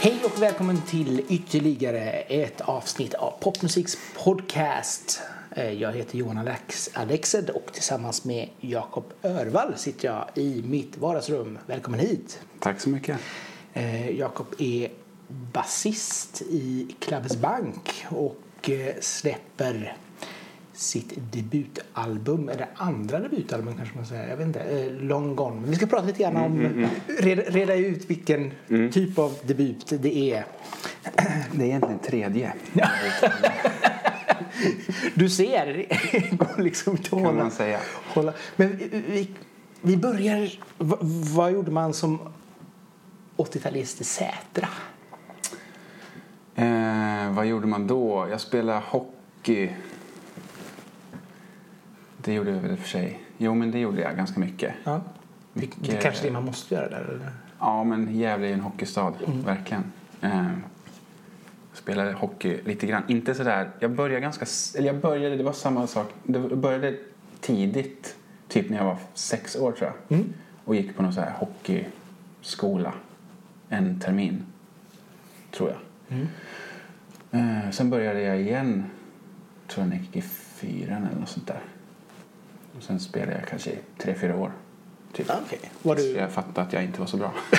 Hej och välkommen till ytterligare ett avsnitt av Popmusiks podcast. Eh, Jag heter Johan Alex Alexed och tillsammans med Jakob Örvall sitter jag i mitt vardagsrum. Välkommen hit! Tack så mycket. Eh, Jakob är basist i Klabbes Bank och eh, släpper sitt debutalbum, eller andra debutalbum kanske man säger, jag vet inte, eh, Long Gone. Men vi ska prata lite grann om, reda, reda ut vilken typ av debut det är. Det är egentligen tredje. Du ser, går liksom inte att Kan hålla. man säga. hålla. Men vi, vi, vi börjar, vad, vad gjorde man som 80-talist i Sätra? Eh, vad gjorde man då? Jag spelade hockey. Det gjorde jag väl för sig. Jo, men det gjorde jag ganska mycket. Ja. Det, det Mycket- är kanske det man måste göra där. Eller? Ja, men Gävle är en hockeystad. Verkligen. Eh, spelade hockey lite grann. Inte sådär... Jag började ganska... Eller jag började... Det var samma sak. Det började tidigt. Typ när jag var sex år, tror jag. Och gick på någon så här hockeyskola. En termin. Tror jag. Eh, sen började jag igen. Tror jag när jag gick i fyran eller något sånt där. Och sen spelade jag kanske i tre, fyra år. Typ. Ja, okej. Var Så du, jag fattade att jag inte var så bra.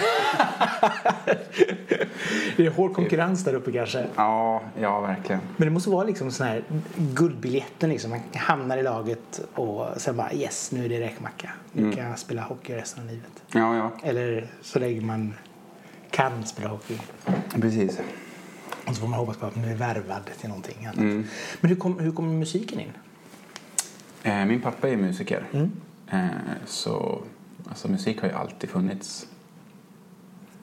det är hård konkurrens där uppe kanske. Ja, ja verkligen. Men det måste vara liksom sån här guldbiljetten liksom. Man hamnar i laget och sen bara yes, nu är det räkmacka. Nu kan jag spela hockey resten av livet. Ja, ja. Eller så länge man kan spela hockey. Precis. Och så får man hoppas på att man är värvad till någonting annat. Men hur kom, hur kom musiken in? Eh, min pappa är musiker. Mm. Eh, så alltså, musik har ju alltid funnits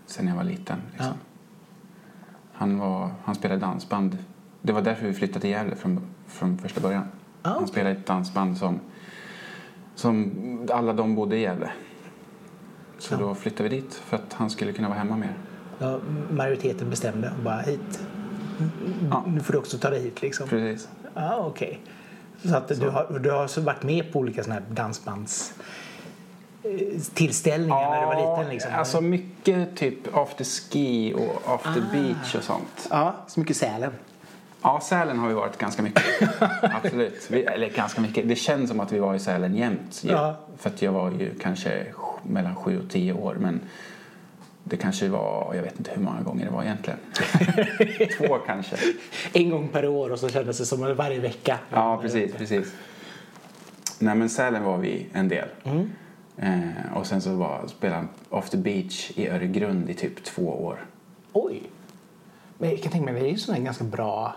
sen jag var liten. Liksom. Ja. Han, var, han spelade dansband. Det var därför vi flyttade till Gävle från, från första början. Ah, Han okej. spelade ett dansband som, som alla de bodde i Gävle. Så Ja. då flyttade vi dit för att han skulle kunna vara hemma mer. Ja, majoriteten bestämde bara hit. Ja. Nu får du också ta dig hit liksom. Precis. Ja, okej. Så att du har, du har varit med på olika sådana här dansbands eh, tillställningar när du var liten liksom? Alltså mycket typ after ski och after Ah. beach och sånt. Ja, så mycket Sälen. Ja, Sälen har vi varit ganska mycket. Absolut. Vi, eller ganska mycket. Det känns som att vi var i Sälen jämt. Ja. För att jag var ju kanske mellan sju och tio år. Men det kanske var, jag vet inte hur många gånger det var egentligen. Två kanske. En gång per år och så kändes det som varje vecka. Ja, precis, precis. Nej, men Sälen var vi en del. Mm. Eh, och sen så var, spelade han After Beach i Öregrund i typ två år. Oj. Men jag kan tänka mig, det är ju sådana ganska bra,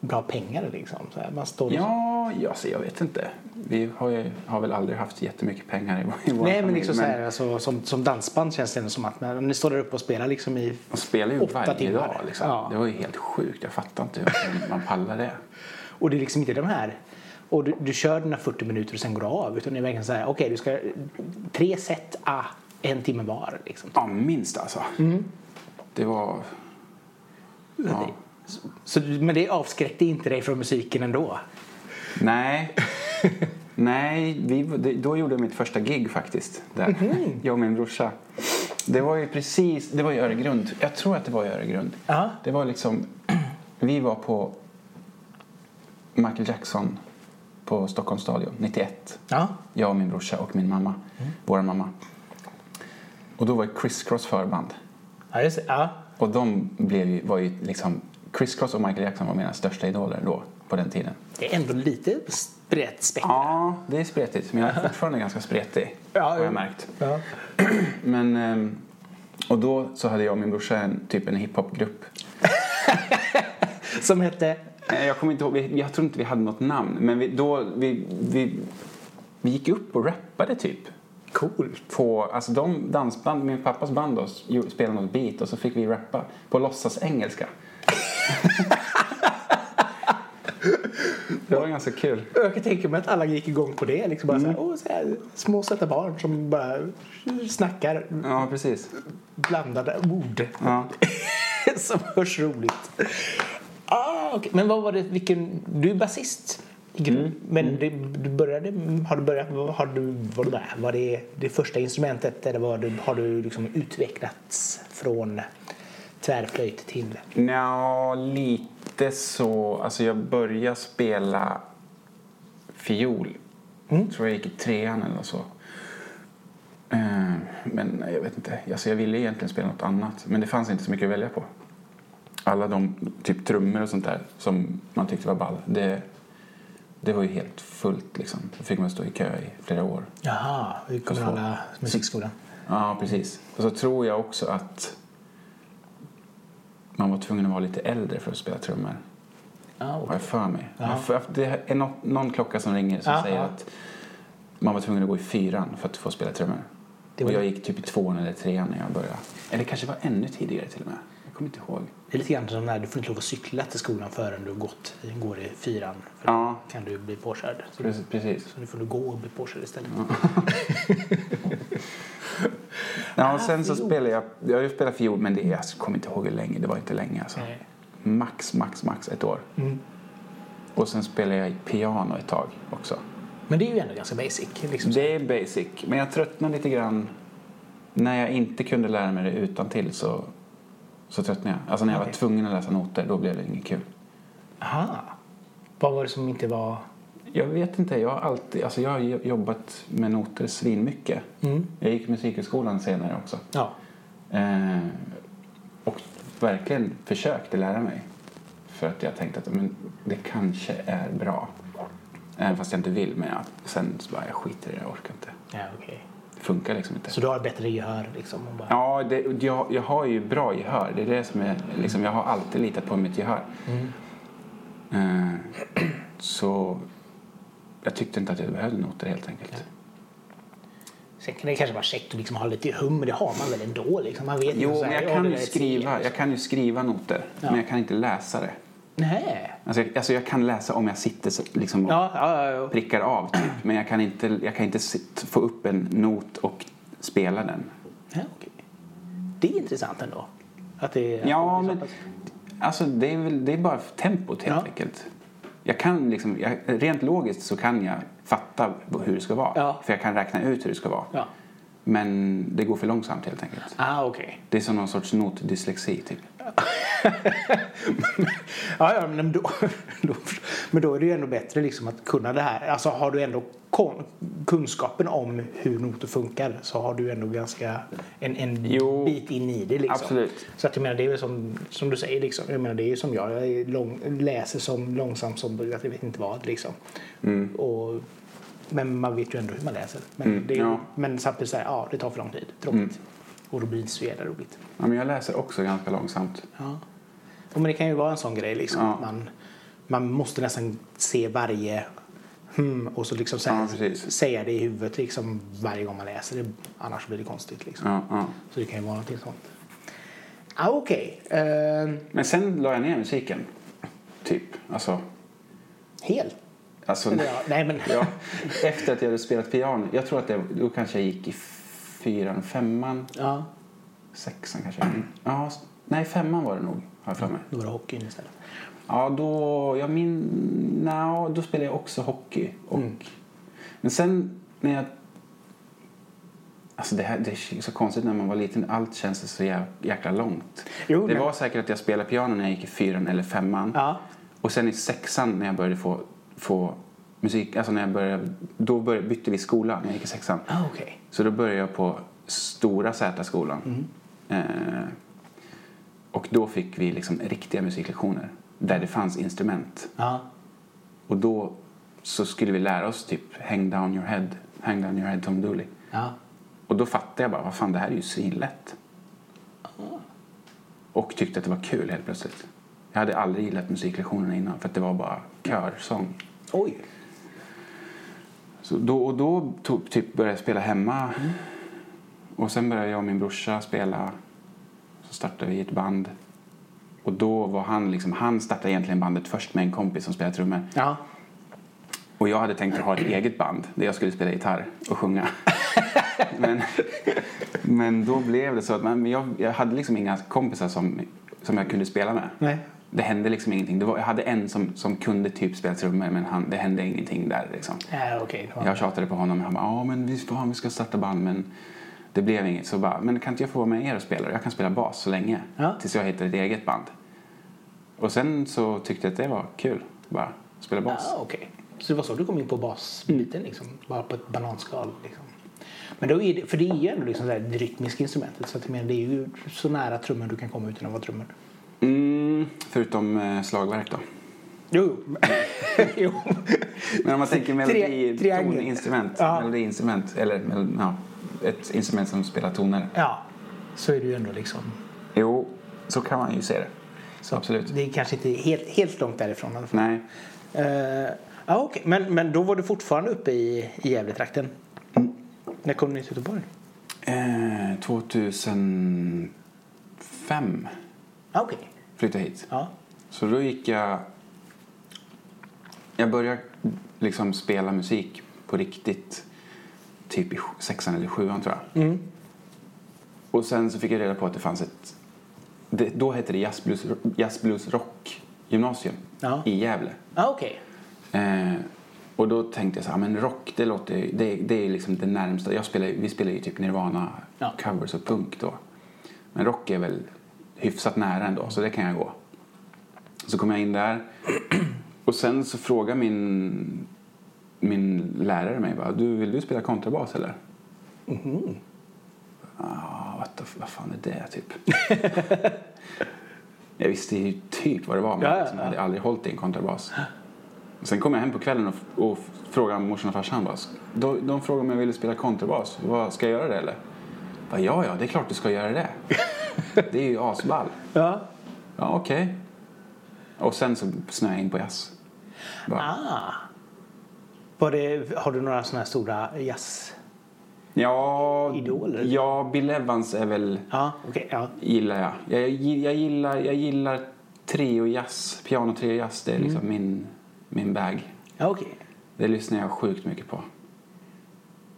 bra pengar liksom. Så här, man står Ja, ja så jag vet inte. Vi har, ju, har väl aldrig haft jättemycket pengar i, vår- i vår Nej, men familj, liksom så här, alltså, som, som dansband känns det som att när ni står där uppe och spelar liksom i Man spelar ju varje timmar. dag. Liksom. Ja. Det var ju helt sjukt. Jag fattar inte hur man pallar det. Och det är liksom inte de här och du, du kör dina 40 minuter och sen går du av. Utan det är verkligen så här, okej du ska tre set, ah, en timme var. Liksom. Ja, minst alltså. Mm. Det var... Ja. Så, men det avskräckte inte dig från musiken ändå? Nej. Nej, vi, då gjorde jag mitt första gig faktiskt. Där. Mhm. Jag och min brorsa. Det var ju precis, det var i Öregrund. Jag tror att det var i Öregrund. Ja. Det var liksom, vi var på Michael Jackson på Stockholms stadion 91. Ja. Jag och min brorsa och min mamma. Mm. Vår mamma. Och då var ju Criss Cross förband. Ja, just. Ja. Och de blev ju, var ju liksom, Criss Cross och Michael Jackson var mina största idoler då, på den tiden. Det är ändå lite brett spektrum. Ja, det är spretigt. Men jag är fortfarande ganska spretig. Ja, har ja. jag märkt. Ja. Men, ehm, och då så hade jag och min brorsa en, typ en hiphopgrupp. Som hette? Jag kommer inte ihåg, jag tror inte vi hade något namn. Men vi, då, vi, vi, vi gick upp och rappade typ. Coolt. På, alltså de dansband, min pappas band då, spelade något beat och så fick vi rappa på låtsas engelska. Det var ganska kul. Jag kan tänka mig att alla gick igång på det. Liksom bara så här, åh, så här, små söta barn som bara snackar Ja, precis. blandade ord. Ja. som hörs roligt. Ah, okej. Men vad var det, vilken, du är basist? Grund- Men det, du började, har du börjat, har du, var med? Var det det första instrumentet eller var du, har du liksom utvecklats från tvärflöjt till... Nja, lite så. Alltså jag började spela fiol. Tror jag gick i trean eller så. Eh, Men jag vet inte. Alltså jag ville egentligen spela något annat. Men det fanns inte så mycket att välja på. Alla de typ trummor och sånt där som man tyckte var ball. Det, det var ju helt fullt liksom. Då fick man stå i kö i flera år. Jaha, i kommunala musikskolan. Ja, precis. Och så tror jag också att man var tvungen att vara lite äldre för att spela trummor. Ja, Har okej. jag för mig. Ja. Jag har för- Det är nå- någon klocka som ringer som Ja, säger att man var tvungen att gå i fyran för att få spela trummor. Det Och var- jag gick typ i tvåan eller trean när jag började. Eller kanske var ännu tidigare till och med. Jag kommer inte ihåg. Det är lite grann som när du får inte lov att cykla till skolan förrän du har gått, går i fyran. För Ja. då kan du bli påkörd. Så, Precis. precis. så nu får du gå och bli påkörd istället. Ja, och sen så spelade jag, jag har ju spelat fiol men det är, jag kommer inte ihåg hur länge, det var inte länge alltså. Nej. Max, max, max ett år. Mm. Och sen spelade jag piano ett tag också. Men det är ju ändå ganska basic. Liksom. Det är basic, men jag tröttnade lite grann när jag inte kunde lära mig det utan till så, så tröttnade jag. Alltså när jag Okej. var tvungen att läsa noter, då blev det inget kul. Aha. Vad var det som inte var... Jag vet inte, jag har alltid, alltså jag har jobbat med noter svinmycket. Mm. Jag gick musikhögskolan senare också. Ja. Eh, och verkligen försökte lära mig. För att jag tänkte att men, det kanske är bra. Även fast jag inte vill. Men jag, sen så bara, jag skiter i det, jag orkar inte. ja okej. Det funkar liksom inte. Så du har bättre gehör liksom? Bara... Ja, det, jag, jag har ju bra gehör. Det är det som är, liksom, jag har alltid litat på mitt gehör. Mm. Eh, så jag tyckte inte att jag behövde noter helt enkelt. Sen kan det kanske vara käckt att liksom ha lite hum, men det har man väl ändå? Liksom. Man vet Jo, men jag ja, kan, ju skriva, jag kan ju skriva noter. Ja. Men jag kan inte läsa det. Nej. Alltså jag, alltså jag kan läsa om jag sitter liksom och Ja, ja, prickar av typ. Men jag kan inte, jag kan inte sit, få upp en not och spela den. ja okej. Det är intressant ändå. Att det, Ja, att det är men alltså det är, väl, det är bara tempot helt enkelt. Jag kan liksom, jag, rent logiskt så kan jag fatta hur det ska vara. Ja. För jag kan räkna ut hur det ska vara. Ja. Men det går för långsamt helt enkelt. Ah, okej. Det är som någon sorts notdyslexi typ. Ja, ja, men då, då, men då är det ju ändå bättre liksom att kunna det här. Alltså har du ändå kon, kunskapen om hur noter funkar så har du ändå ganska en, en Jo, bit in i det. Liksom. absolut. Så att jag menar, det är ju som, som du säger, liksom. jag menar, det är ju som jag. Jag lång, läser som långsamt som jag vet inte vad. Liksom. Och, men man vet ju ändå hur man läser. Men, Mm, det ja. men samtidigt så här, ja, det tar för lång tid. Tråkigt. Och då blir det inte så jävla roligt. Ja, men jag läser också ganska långsamt. Ja. Och men det kan ju vara en sån grej liksom. Ja. Man, man måste nästan se varje hmm och så liksom säga, Ja, säga det i huvudet liksom varje gång man läser det. Annars blir det konstigt liksom. Ja. Så det kan ju vara någonting sånt. Ah, Okej. Eh, Men sen la jag ner musiken. Typ. Alltså, helt? Alltså ja, nej men. ja, efter att jag hade spelat piano. Jag tror att det, då kanske jag gick i fyran, femman, Ja, sexan kanske. Ja, s- nej, femman var det nog, har jag för mig. då var det hockeyn istället. Ja, då, jag min, no, då spelade jag också hockey. Och, Mm. Men sen när jag... Alltså det, här, det är så konstigt när man var liten. Allt känns så jäk- jäkla långt. Jo, det men- var säkert att jag spelade piano när jag gick i fyran eller femman. Ja. Och sen i sexan när jag började få, få musik, alltså när jag började, då började, bytte vi skola när jag gick i sexan. Ah, Okej. Så då började jag på Stora Sätraskolan. Mm. Eh, och då fick vi liksom riktiga musiklektioner där det fanns instrument. Ja. Och då så skulle vi lära oss typ Hang down your head, Hang down your head Tom Dooley. Ja. Och då fattade jag bara, vad fan det här är ju svinlätt. Och tyckte att det var kul helt plötsligt. Jag hade aldrig gillat musiklektionerna innan för att det var bara körsång. Oj. Så då, och då tog, typ började jag spela hemma. Och sen började jag och min brorsa spela. Så startade vi ett band. Och då var han liksom, han startade egentligen bandet först med en kompis som spelade trummor. Ja. Och jag hade tänkt att ha ett eget band där jag skulle spela gitarr och sjunga. men, men då blev det så att man, jag, jag hade liksom inga kompisar som, som jag kunde spela med. Nej. Det hände liksom ingenting. Var, jag hade en som, som kunde typ spela trummor men han, det hände ingenting där liksom. Äh, okay. Jag tjatade på honom och han bara, ja men vi, fan, vi ska starta band men det blev inget. Så bara, men kan inte jag få vara med er och spela? Jag kan spela bas så länge. Ja. Tills jag hittar ett eget band. Och sen så tyckte jag att det var kul. Bara spela bas. Ja, okej. Så det var så du kom in på basbiten liksom, bara på ett bananskal liksom. Men då är det, för det är ju ändå liksom det rytmiska instrumentet så att menar, det är ju så nära trummor du kan komma utan att vara trummor. Mm, förutom eh, slagverk då. Jo. jo. Men om man tänker melodi, triangel. toninstrument, Ja. melodiinstrument eller ja, ett instrument som spelar toner. Ja, så är det ju ändå liksom. Jo, så kan man ju se det. Så Absolut. Det är kanske inte helt, helt långt därifrån i alla fall. Nej. Eh, ja, okej. men, men då var du fortfarande uppe i, i Gävletrakten? När kom ni till Göteborg? Eh, 2005 Okej. flyttade jag hit. Ja. Så då gick jag... Jag började liksom spela musik på riktigt typ i sexan eller sjuan tror jag. Mm. Och sen så fick jag reda på att det fanns ett... Det, då hette det Jazz Blues, jazz blues Rock gymnasium Ja. i Gävle. Ja, okej. Eh, och då tänkte jag så här, men rock det låter det, det är liksom det närmsta. Jag spelar, vi spelar ju typ Nirvana Ja. covers och punk då. Men rock är väl hyfsat nära ändå, så det kan jag gå. Så kom jag in där och sen så frågade min, min lärare mig bara, du, vill du spela kontrabas eller? Mhm. Ah, what the, vad fan är det typ? jag visste ju typ vad det var men Ja, ja, liksom, jag hade ja. aldrig hållit i en kontrabas. Sen kom jag hem på kvällen och, och frågade morsan och farsan. Bara, de, de frågade om jag ville spela kontrabas. Vad, ska jag göra det eller? Bara, ja, ja, det är klart du ska göra det. det är ju asball. Ja. Ja, okej. Och sen så snöade jag in på jazz. Bara, Ah. Var det, har du några sådana här stora jazz... Ja, Idoler? ja, Bill Evans är väl, Ja, okej. ja. gillar jag. Jag, jag, gillar, jag gillar trio jazz, piano trio jazz. Det är liksom Mm. min, min bag. Ja, okej. Det lyssnar jag sjukt mycket på.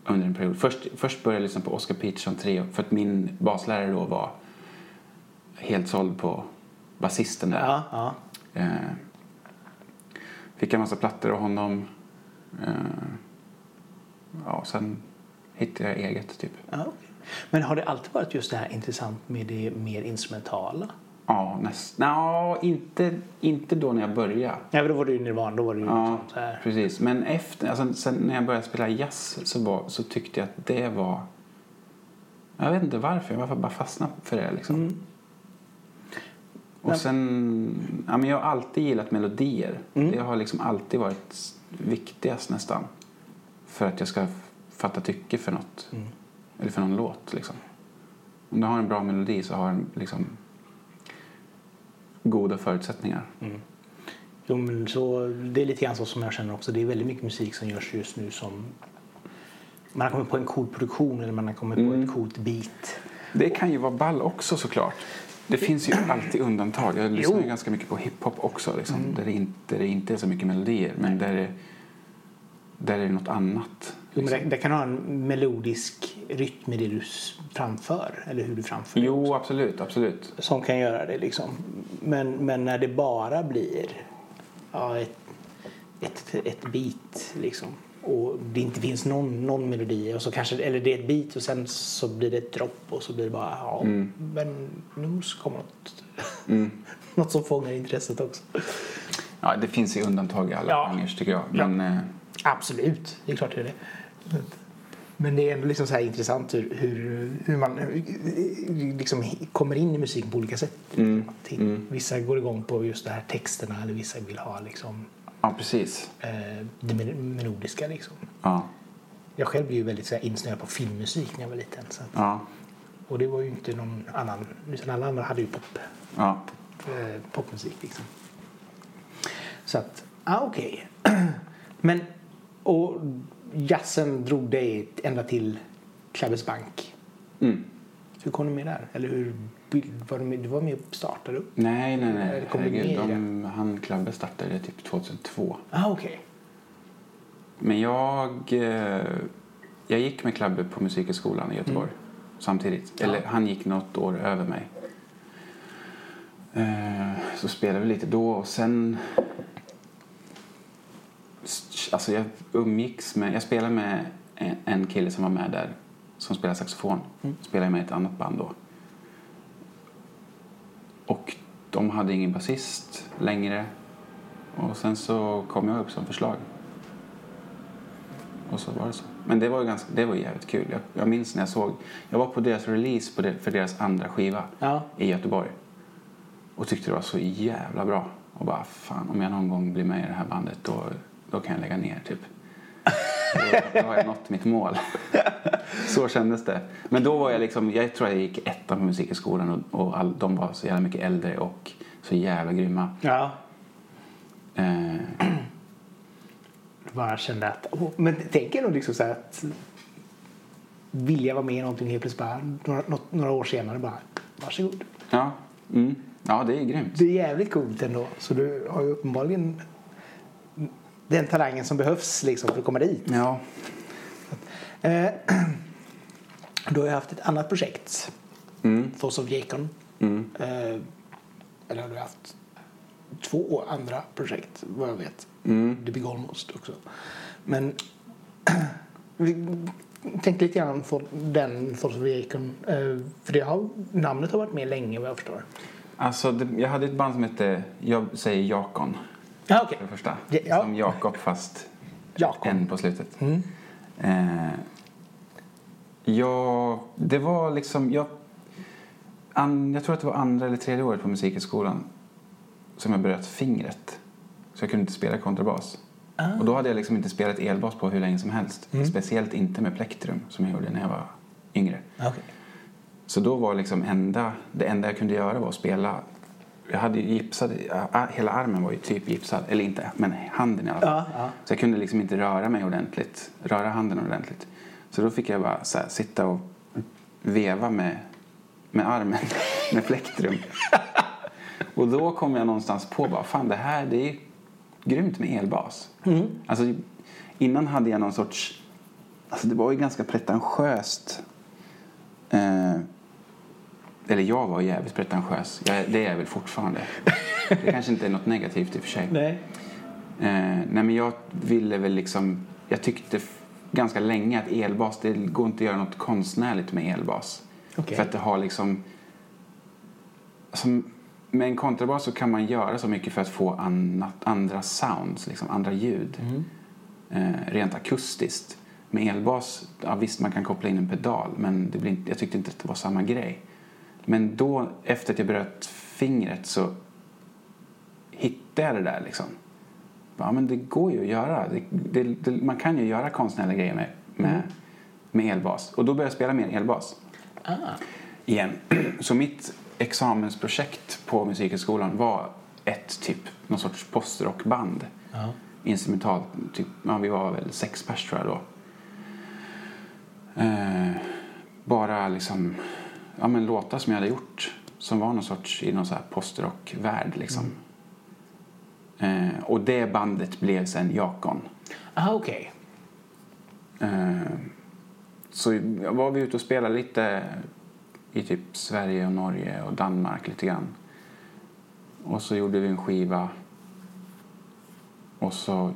Under en period. Först, först började jag lyssna på Oscar Peterson trio för att min baslärare då var helt såld på basisten där. Ja, ja. Eh, fick en massa plattor av honom. Eh, ja, sen hittade jag eget typ. ja okej. Men har det alltid varit just det här intressant med det mer instrumentala? Ja, näst, no, inte, inte då när jag började. Ja, då var det ju Nirvana. Då var ju Ja, liksom så här. precis. Men efter, alltså, sen när jag började spela jazz så, var, så tyckte jag att det var... Jag vet inte varför, jag bara fastnade för det liksom. Mm. Och sen, ja, men jag har alltid gillat melodier. Mm. Det har liksom alltid varit viktigast nästan. För att jag ska fatta tycke för något. Mm. Eller för någon låt liksom. Om du har en bra melodi så har den liksom goda förutsättningar. Jo, men så, det är lite grann så som jag känner också. Det är väldigt mycket musik som görs just nu som man har kommit på en cool produktion eller man har kommit Mm. på ett coolt beat. Det kan ju vara ball också såklart. Det finns ju alltid undantag. Jag lyssnar Jo. ganska mycket på hiphop också. Liksom, där, det inte, där det inte är så mycket melodier. Men där det, där är det något annat. Jo, liksom. det, det kan ha en melodisk rytm i det du framför eller hur du framför det Jo, också. absolut. absolut. Som kan göra det liksom. Men, men när det bara blir ja, ett, ett, ett beat liksom. Och det inte finns någon, någon melodi. Och så kanske, eller det är ett beat och sen så blir det ett dropp och så blir det bara ja, Mm. men nu måste komma något, Mm. något som fångar intresset också. Ja, det finns ju undantag i alla Ja. genrer tycker jag. Ja. Men, eh, Absolut, det är klart det är det. Men det är ändå liksom så här intressant hur, hur, hur man hur, liksom kommer in i musiken på olika sätt. Mm, mm. Vissa går igång på just de här texterna eller vissa vill ha liksom, ja, precis. eh, det mel- melodiska. Liksom. Ja, Jag själv blev ju väldigt så här, insnöad på filmmusik när jag var liten. Så att, ja, och det var ju inte någon annan, utan alla andra hade ju pop, ja. eh, popmusik. Liksom. Så att, ah, okej. Men, och jazzen drog dig ända till Klabbes Bank. Mm. Hur kom du med där? Eller hur var du med, du var med och startade upp? Nej, nej, nej. Herregud, de, han Klabbe startade typ 2002. Ah, okej. Men jag, eh, jag gick med Klabbe på Musikhögskolan i Göteborg samtidigt. Ja. Eller han gick något år över mig. Eh, så spelade vi lite då och sen... Alltså jag umgicks med... Jag spelade med en, kille som var med där som spelar saxofon. Mm. Spelade med ett annat band då. Och de hade ingen basist längre. Och sen så kom jag upp som förslag. Och så var det så. Men det var, ganska, det var jävligt kul. Jag, jag minns när jag såg... Jag var på deras release på det, för deras andra skiva Ja. i Göteborg. Och tyckte det var så jävla bra. Och bara, fan om jag någon gång blir med i det här bandet då, då kan jag lägga ner typ. Då, då har jag nått mitt mål. Så kändes det. Men då var jag liksom, jag tror jag gick ettan på musikskolan och, och all, de var så jävla mycket äldre och så jävla grymma. Ja. Eh, bara kände att... åh, men tänk ändå liksom så här att vilja vara med i någonting helt plötsligt bara några, några år senare bara varsågod. ja, mm, ja, det är grymt. Det är jävligt coolt ändå. Så du har ju uppenbarligen den talangen som behövs liksom för att komma dit. Ja. Eh, du har ju haft ett annat projekt, Mm, Thoughts of Jacon. mm. Eh, eller har du haft två andra projekt vad jag vet. Mm. The Big Almost också. Men vi tänkte lite grann på den Thoughts of Jacon. Eh, för det har, namnet har varit med länge vad jag förstår. Alltså, det, jag hade ett band som hette, jag säger Jakon Ja, okej. för det första. Ja, ja. Som Jakob fast Jakob. en på slutet. Mm. Eh, ja, det var liksom... Jag, an, jag tror att det var andra eller tredje året på musikhögskolan som jag bröt fingret. Så jag kunde inte spela kontrabas. Ah. Och då hade jag liksom inte spelat elbas på hur länge som helst. Mm. Speciellt inte med plektrum som jag gjorde när jag var yngre. Okej. Så då var liksom enda, det enda jag kunde göra var att spela. Jag hade gipsad, hela armen var ju typ gipsad, eller inte, men handen i alla fall. Ja, ja. Så jag kunde liksom inte röra mig ordentligt, röra handen ordentligt. Så då fick jag bara här, sitta och veva med, med armen med plektrum. och då kom jag någonstans på bara, fan det här det är grymt med elbas. Mm. Alltså innan hade jag någon sorts, alltså det var ju ganska pretentiöst. Eh, eller jag var jävligt pretentiös. Jag, det är jag väl fortfarande. Det kanske inte är något negativt i och för sig. Nej. Eh, nej men jag ville väl liksom, jag tyckte ganska länge att elbas, det går inte att göra något konstnärligt med elbas. Okej. För att det har liksom, som, med en kontrabas så kan man göra så mycket för att få annat, andra sounds, liksom andra ljud. Mm. Eh, rent akustiskt. Med elbas, ja, visst man kan koppla in en pedal men det blir inte, jag tyckte inte att det var samma grej. Men då, efter att jag bröt fingret så hittade jag det där liksom. Ja, men det går ju att göra. Det, det, det, man kan ju göra konstnärliga grejer med, med, med elbas. Och då började jag spela mer elbas Ah. igen. Så mitt examensprojekt på Musikhögskolan var ett typ, någon sorts postrockband. Ja. Instrumentalt, typ, ja, vi var väl sex pers tror jag då. Eh, bara liksom, ja men låtar som jag hade gjort som var någon sorts i någon så här postrockvärld liksom. Eh, och det bandet blev sen Jakon. Ah, okej. Eh, så var vi ute och spelade lite i typ Sverige och Norge och Danmark lite grann. Och så gjorde vi en skiva. Och så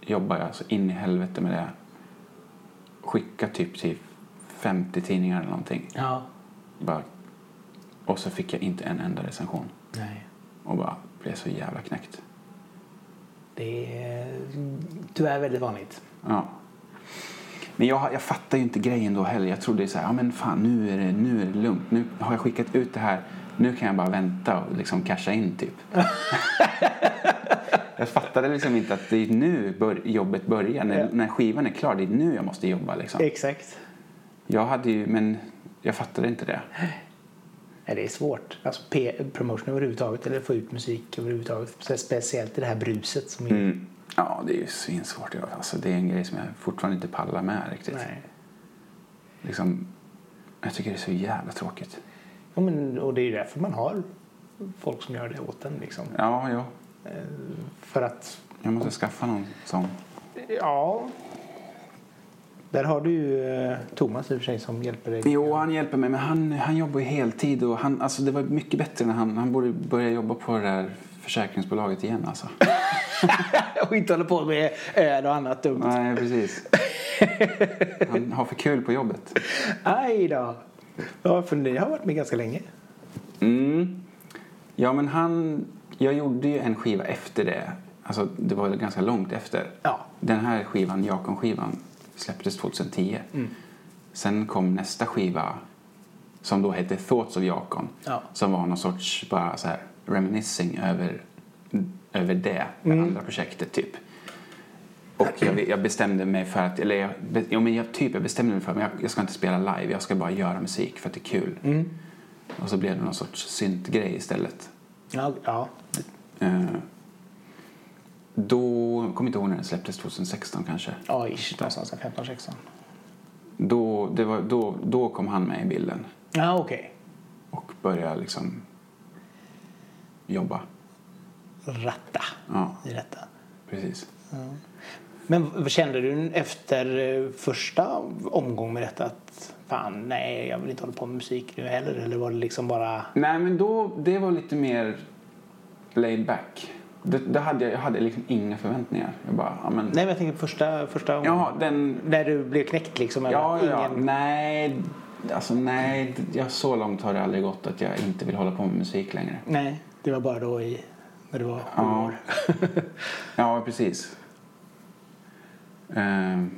jobbade jag så in i helvete med det. Skickade typ till 50 tidningar eller någonting. Ja. Bara, och så fick jag inte en enda recension. Nej. Och bara blev så jävla knäckt. Det är tyvärr väldigt vanligt. Ja. Men jag, jag fattar ju inte grejen då heller. Jag trodde så här, ja men fan nu är det, nu är det lugnt. Nu har jag skickat ut det här. Nu kan jag bara vänta och liksom casha in typ. jag fattade liksom inte att det är nu bör, jobbet börjar. När, Ja. när skivan är klar, det är nu jag måste jobba liksom. Exakt. Jag hade ju, men jag fattade inte det. Nej, det är svårt. Alltså promotion överhuvudtaget eller få ut musik överhuvudtaget. Speciellt i det här bruset som är... Mm. Ja, det är ju svinsvårt. Alltså, det är en grej som jag fortfarande inte pallar med riktigt. Nej. Liksom, jag tycker det är så jävla tråkigt. Ja, men, och det är ju därför man har folk som gör det åt en. Liksom. Ja, ja. Eh, För att, Jag måste skaffa någon sån. ja... Där har du ju eh, Thomas i och för sig som hjälper dig. Jo, han hjälper mig, men han, han jobbar ju heltid och han, alltså det var mycket bättre när han, han borde börja jobba på det där försäkringsbolaget igen alltså. och inte håller på med öl och annat dumt. Nej, precis. Han har för kul på jobbet. Aj då. Ja, för ni har varit med ganska länge. Mm. Ja, men han... Jag gjorde ju en skiva efter det. Alltså, det var ganska långt efter. Ja. Den här skivan, Jakon-skivan, släpptes 2010. Sen kom nästa skiva som då hette Thoughts of Jakon. Ja. Som var någon sorts bara så här reminiscing över, över det, det andra projektet typ. Och jag, jag bestämde mig för att, eller jag, jo, men jag, typ jag bestämde mig för att jag, jag ska inte spela live, jag ska bara göra musik för att det är kul. Och så blev det någon sorts syntgrej istället. Ja, ja. Eh, då, kommer inte ihåg när den släpptes, 2016 kanske. ja ish, någonstans 15-16. Då, det var, då, då kom han med i bilden Ja, okej. och började liksom jobba. Ratta Ja, i detta. precis. Men vad kände du efter eh, första omgången med detta att fan, nej, jag vill inte hålla på med musik nu heller? Eller var det liksom bara... Nej, men då, det var lite mer laid back. Det, det hade jag, jag hade liksom inga förväntningar. Jag bara, ja men... Nej, men jag tänker första, första omgången. Ja, den... När du blev knäckt liksom? eller Ja, ja, ingen... nej. Alltså nej, jag, så långt har det aldrig gått att jag inte vill hålla på med musik längre. Nej, det var bara då i... När du var sju Ja. år. Ja, precis. Ehm.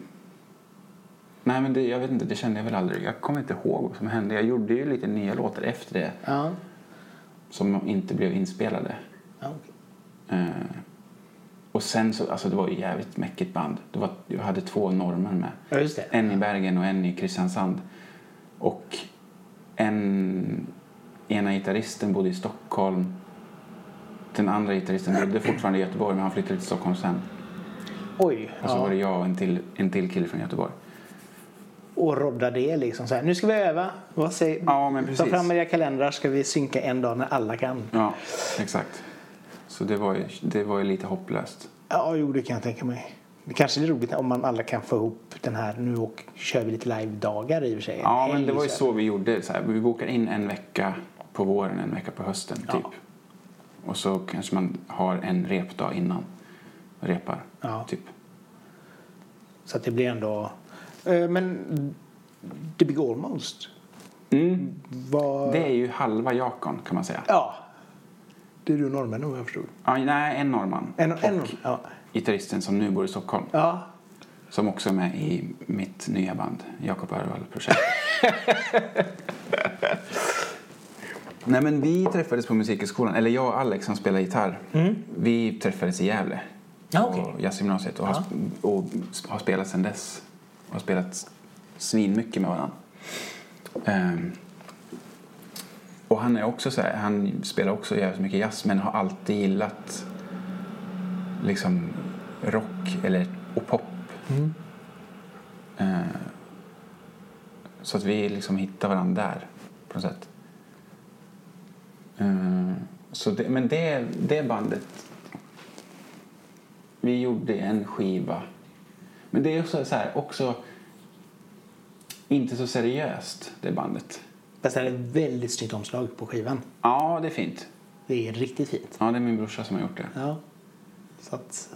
nej, men det, jag vet inte, det kände jag väl aldrig. Jag kommer inte ihåg vad som hände. Jag gjorde ju lite nya låtar efter det Ja. som inte blev inspelade. ja okej. Ehm. och sen så, alltså det var ju jävligt mäckigt band. Det var, jag hade två norrmän med. ja. En i Bergen och en i Kristiansand. Och en, ena gitarristen bodde i Stockholm. Den andra gitarristen bodde fortfarande i Göteborg men han flyttade till Stockholm sen. Oj. Och så ja. var det jag och en till, en till kille från Göteborg. Och rodda det liksom så här. Nu ska vi öva. Vad säger... Ja, men Ta precis. fram era kalendrar ska vi synka en dag när alla kan. Ja, exakt. Så det var ju, det var ju lite hopplöst. Ja, jo, det kan jag tänka mig. Det kanske är roligt om man alla kan få ihop den här. Nu och kör vi lite live-dagar i och för sig. Ja, En men det var ju så vi gjorde. Så här, vi bokar in en vecka på våren, en vecka på hösten typ. Ja. Och så kanske man har en repdag innan. Repar, Ja. typ. Så att det blir ändå... Eh, Men The Big Almost. Mm. Var... Det är ju halva Jakon kan man säga. Ja. Det är du norrmän om jag förstod. Ja, nej, en norrman. En, och en, ja. gitarristen som nu bor i Stockholm. ja. Som också är med i mitt nya band, Jakob Örvall Projekt. Nej men vi träffades på musikhögskolan, eller jag och Alex som spelar gitarr. Vi träffades i Gävle. Mm. Ja. På jazzgymnasiet och, har, sp- och har spelat sedan dess. Och har spelat svinmycket med varandra. Ehm, och han är också så här, han spelar också jävligt mycket jazz men har alltid gillat liksom rock eller, och pop. Eh, så att vi liksom hittar varandra där på något sätt. Eh, så det, men det, det bandet, vi gjorde en skiva. Men det är också så här, också inte så seriöst det bandet. Fast det är ett väldigt snyggt omslag på skivan. Ja, det är fint. Det är riktigt fint. Ja, det är min brorsa som har gjort det. Ja. Så att...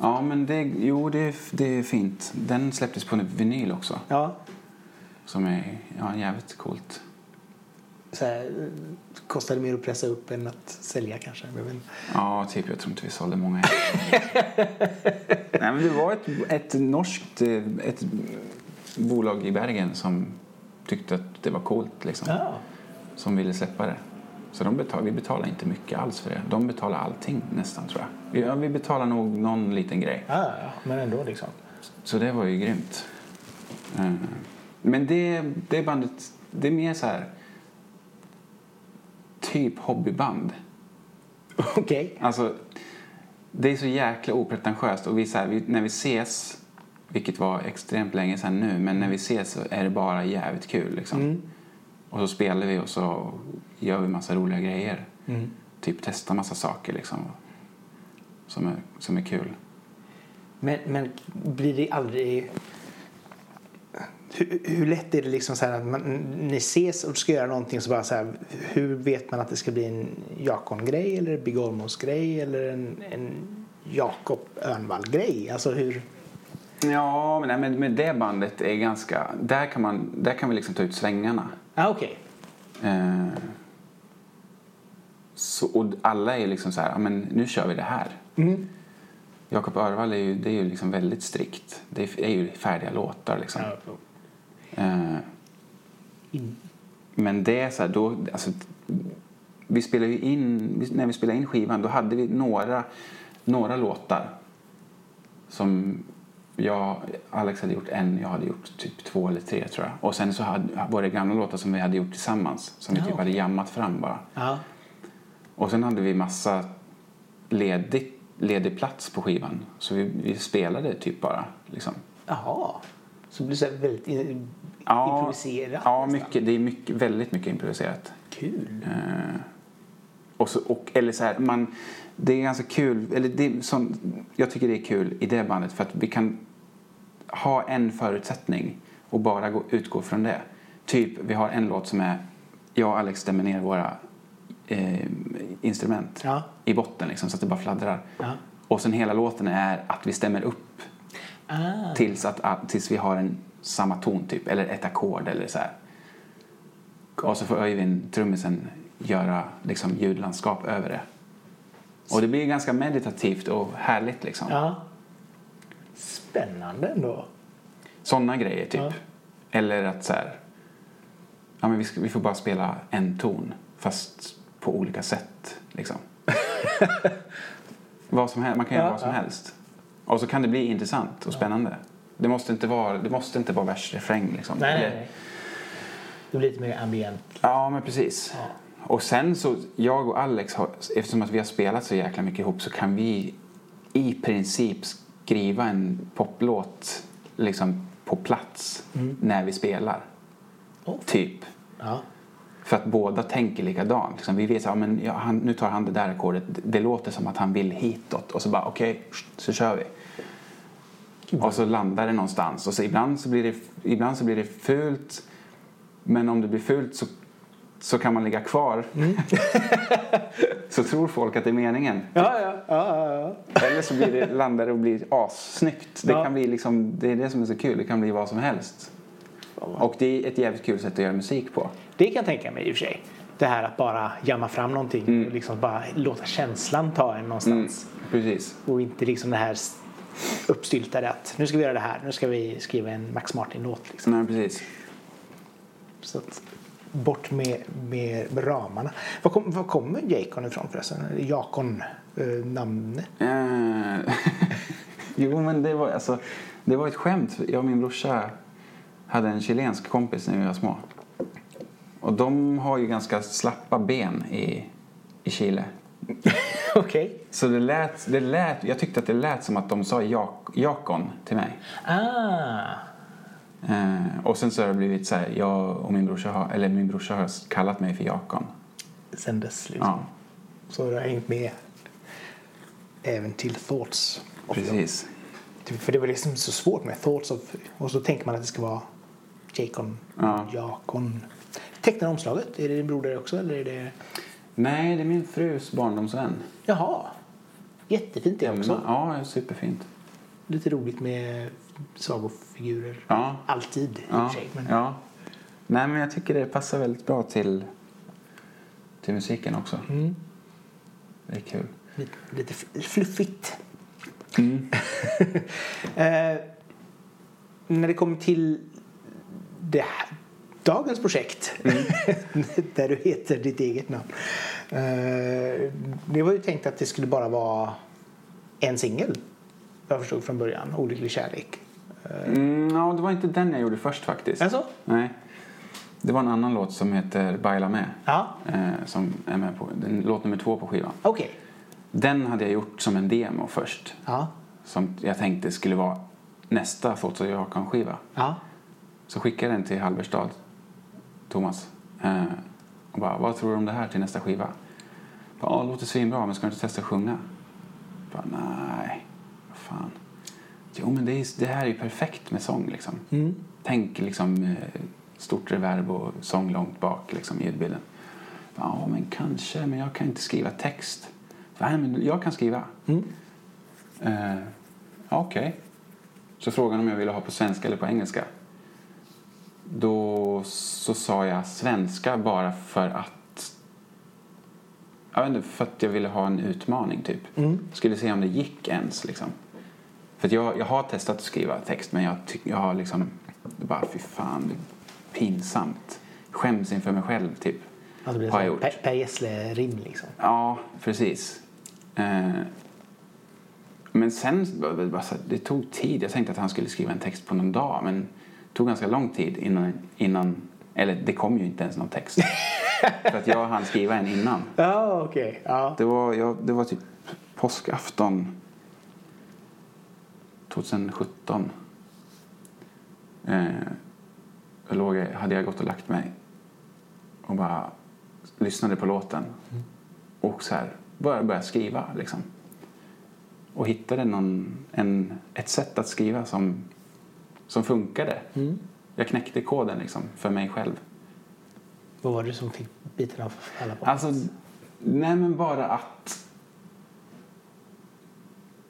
Ja, men det, jo, det, är- det är fint. Den släpptes på en vinyl också. Ja. Som är ja, jävligt coolt. Så här, kostar det mer att pressa upp än att sälja kanske. Inte. Ja, typ. Jag tror inte vi sålde många. Nej, men det var ett, ett norskt eh, ett bolag i Bergen som tyckte att det var coolt. Liksom, Ja. Som ville släppa det. Så de betal, vi betalar inte mycket alls för det. De betalar allting nästan tror jag. Vi, ja, vi betalar nog någon liten grej. Ja, men ändå liksom. Så det var ju grymt. Eh, Men det, det bandet, det är mer så här typ hobbyband. Okej. Alltså, det är så jäkla opretentiöst och vi, så här, vi, när vi ses, vilket var extremt länge sedan nu, men när vi ses så är det bara jävligt kul liksom. Och så spelar vi och så gör vi massa roliga grejer. Typ testar massa saker liksom. Som är, som är kul. Men, men blir det aldrig... hur, hur lätt är det liksom så att man, ni ses och ska göra någonting så bara så här, hur vet man att det ska bli en Jakon-grej eller Big Olmos-grej eller en, en Jakob Örnvall-grej? Alltså hur... Ja, men, nej, men det bandet är ganska... Där kan, man, där kan vi liksom ta ut svängarna. Ah, okej. Eh, så, och alla är liksom så här, ja, men nu kör vi det här. Mm. Jakob Örvall är ju, det är ju liksom väldigt strikt. Det är, är ju färdiga låtar liksom. Ja, Eh, men det är så här, då, alltså, vi spelade ju in, när vi spelade in skivan då hade vi några, några låtar som jag, Alex hade gjort en, jag hade gjort typ två eller tre tror jag. Och sen så hade, var det gamla låtar som vi hade gjort tillsammans som vi Ja. typ hade jammat fram bara. ja. Och sen hade vi massa ledig, ledig plats på skivan. Så vi, vi spelade typ bara liksom. Jaha. Så det blir så väldigt in, Ja, improviserat Ja, nästan. mycket, det är mycket, väldigt mycket improviserat. Kul. Eh, och så, och, eller så här, man, det är ganska kul, eller det som, jag tycker det är kul i det bandet för att vi kan ha en förutsättning och bara gå, utgå från det. Typ, vi har en låt som är, jag och Alex stämmer ner våra eh, instrument Ja. i botten liksom, så att det bara fladdrar. Ja. Och sen hela låten är att vi stämmer upp Ah. tills, att, tills vi har en samma ton typ, eller ett ackord eller så här. Och så får Öyvind, trummisen, göra liksom ljudlandskap över det. Och det blir ganska meditativt och härligt liksom. Ja. Spännande ändå. Sådana grejer typ. Ja. Eller att så här, ja men vi, ska, vi får bara spela en ton fast på olika sätt liksom. vad som helst, man kan göra Ja, vad som helst. Och så kan det bli intressant och spännande. Det måste inte vara, det måste inte vara vers-refräng liksom. Nej, nej, nej. Det blir lite mer ambient. Ja, men precis. Och sen så, jag och Alex, har, eftersom att vi har spelat så jäkla mycket ihop så kan vi i princip skriva en poplåt liksom på plats när vi spelar. Oh. Typ. Ja. För att båda tänker likadant. Liksom, vi vet att ja, men, ja, han, nu tar han det där ackordet. Det, låter som att han vill hitåt. Och så bara okej, så kör vi. Och så landar det någonstans. Och så ibland, så blir det, ibland så blir det fult. Men om det blir fult så, så kan man ligga kvar. så tror folk att det är meningen. Ja, ja, ja. Eller så blir det, landar det och blir assnyggt. Det, kan bli liksom, det är det som är så kul. Det kan bli vad som helst. Och det är ett jävligt kul sätt att göra musik på. Det kan jag tänka mig i och för sig. Det här att bara jamma fram någonting Mm. och liksom bara låta känslan ta en någonstans. Precis. Och inte liksom det här uppstyltade att nu ska vi göra det här, nu ska vi skriva en Max Martin-låt. Liksom. Nej, precis. Så att, bort med, med ramarna. Var, kom, var kommer Jakon ifrån förresten? Jakon, eh, namnet? Eh, jo, men det var, alltså, det var ett skämt. Jag och min brorsa hade en chilensk kompis när vi var små. Och de har ju ganska slappa ben i, i Chile. Okej. Så det lät, det lät, jag tyckte att det lät som att de sa jak, jakon till mig. Ah. Eh, och sen så har det blivit så här, jag och min brorsa har, eller min brorsa har kallat mig för jakon. Sen dess liksom. Ja, Så har du hängt med även till Thoughts. precis. Typ, För det var liksom så svårt med Thoughts of, och så tänker man att det ska vara Jakon, Ja. Jakon. Tecknar omslaget, är det din broder också eller är det? Nej, det är min frus barndomsvän. Jaha, jättefint det också. Ja, superfint. Lite roligt med sagofigurer. Ja. Alltid i Ja, sig. Men ja. Nej, men jag tycker det passar väldigt bra till, till musiken också. mm, Det är kul. lite, lite fluffigt. Mm. Eh, när det kommer till det här, dagens projekt Mm. där du heter ditt eget namn. Eh, det var ju tänkt att det skulle bara vara en singel. Jag förstod från början, Olycklig kärlek. Mm, ja, det var inte den jag gjorde först faktiskt. Alltså? Nej. Det var en annan låt som heter Baila med. Ja, Eh, som är med på, den, låt nummer två på skivan. okej. Den hade jag gjort som en demo först. Ja, Som jag tänkte skulle vara nästa of Jakan-skiva. ja. Så skickade jag den till Halberstad, Thomas. Eh, och bara, vad tror du om det här till nästa skiva? Ja, låter svinbra, men ska du inte testa att sjunga? Bara, nej, vad fan. Jo men det, är, det här är perfekt med sång liksom. Tänk liksom eh, stort reverb och sång långt bak liksom ljudbilden. Ja men kanske, men jag kan inte skriva text. Nej men jag kan skriva. Eh, ja, Okej. Så frågan om jag ville ha på svenska eller på engelska. Då så sa jag svenska bara för att jag vet inte, för att jag ville ha en utmaning typ. Skulle se om det gick ens liksom. För jag, jag har testat att skriva text men jag, tyck, jag har liksom, bara fy fan, pinsamt. Skäms inför mig själv typ. Alltså det har jag blir gjort. Per, per Gessle-rim liksom. Ja, precis. Eh, men sen, det tog tid. Jag tänkte att han skulle skriva en text på någon dag men det tog ganska lång tid innan, innan eller det kom ju inte ens någon text. För att jag hann skriva en innan. Ja, okej. Ja. Det var, jag, det var typ påskafton 2017. Eh, jag låg, hade jag gått och lagt mig och bara lyssnade på låten och så här började börja skriva liksom. Och hittade någon, en, ett sätt att skriva som, som funkade. Jag knäckte koden liksom för mig själv. Vad var det som fick biten av alla på? Alltså, nej men bara att...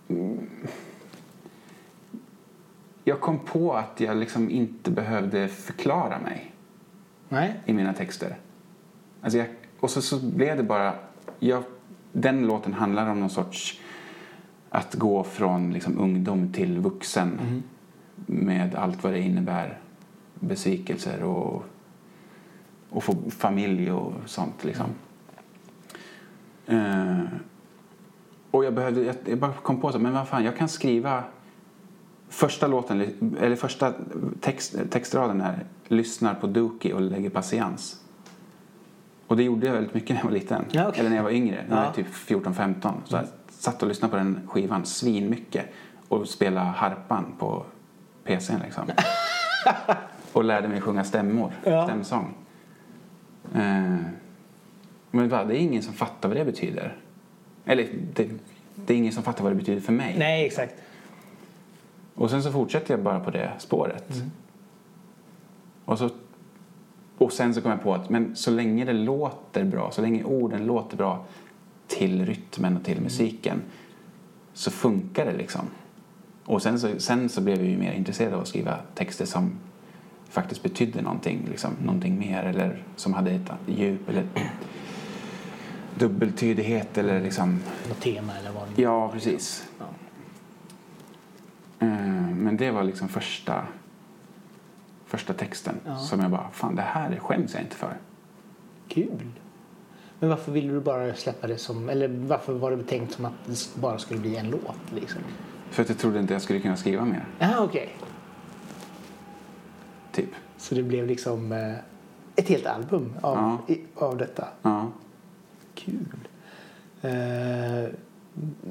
Mm. Jag kom på att jag liksom inte behövde förklara mig Nej? i mina texter. Alltså jag, och så, så blev det bara... Jag, den låten handlar om någon sorts... Att gå från liksom ungdom till vuxen med allt vad det innebär. Besvikelser och, och få familj och sånt. Liksom. Eh, och jag behövde, jag, jag bara kom på så, men vad fan, jag kan skriva första låten, eller första text, textraden är lyssnar på Dookie och lägger patiens. Och det gjorde jag väldigt mycket när jag var liten. Ja, okej. Eller när jag var yngre, när jag Ja. var typ 14-15. Så jag satt och lyssnade på den skivan svinmycket och spelade harpan på PCn liksom. och lärde mig sjunga stämmor, Ja. stämsång. Eh, men va, det är ingen som fattar vad det betyder. Eller det, det är ingen som fattar vad det betyder för mig. Nej, exakt. Och sen så fortsätter jag bara på det spåret. Mm. Och, så, och sen så kom jag på att men så länge det låter bra, så länge orden låter bra till rytmen och till Mm. musiken så funkar det liksom. Och sen så, sen så blev jag ju mer intresserad av att skriva texter som faktiskt betydde någonting, liksom, någonting mer eller som hade ett djup eller dubbeltydighet eller liksom Något tema eller vad det Ja, precis. Ja. Eh, Men det var liksom första, första texten Ja. som jag bara, fan det här skäms jag inte för. Kul. Men varför ville du bara släppa det som, eller varför var det tänkt som att det bara skulle bli en låt liksom? För att jag trodde inte jag skulle kunna skriva mer, Ja, okej. typ. Så det blev liksom eh, ett helt album av, Ja. i, av detta. Ja. Kul. Eh,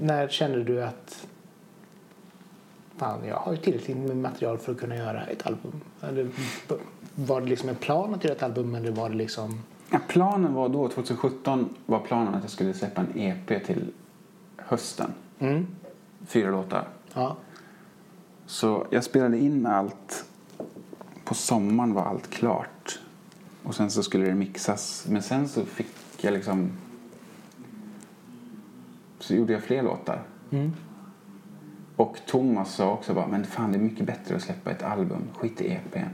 när kände du att fan, jag har ju tillräckligt med material för att kunna göra ett album? Eller, var det liksom en plan att göra ett album eller var det liksom... Ja, planen var då, 2017 var planen att jag skulle släppa en EP till hösten. Mm. Fyra låtar. Ja. Så jag spelade in allt. På sommaren var allt klart. Och sen så skulle det mixas. Men sen så fick jag liksom... Så gjorde jag fler låtar. Mm. Och Thomas sa också bara, men fan det är mycket bättre att släppa ett album. Skit i EPn.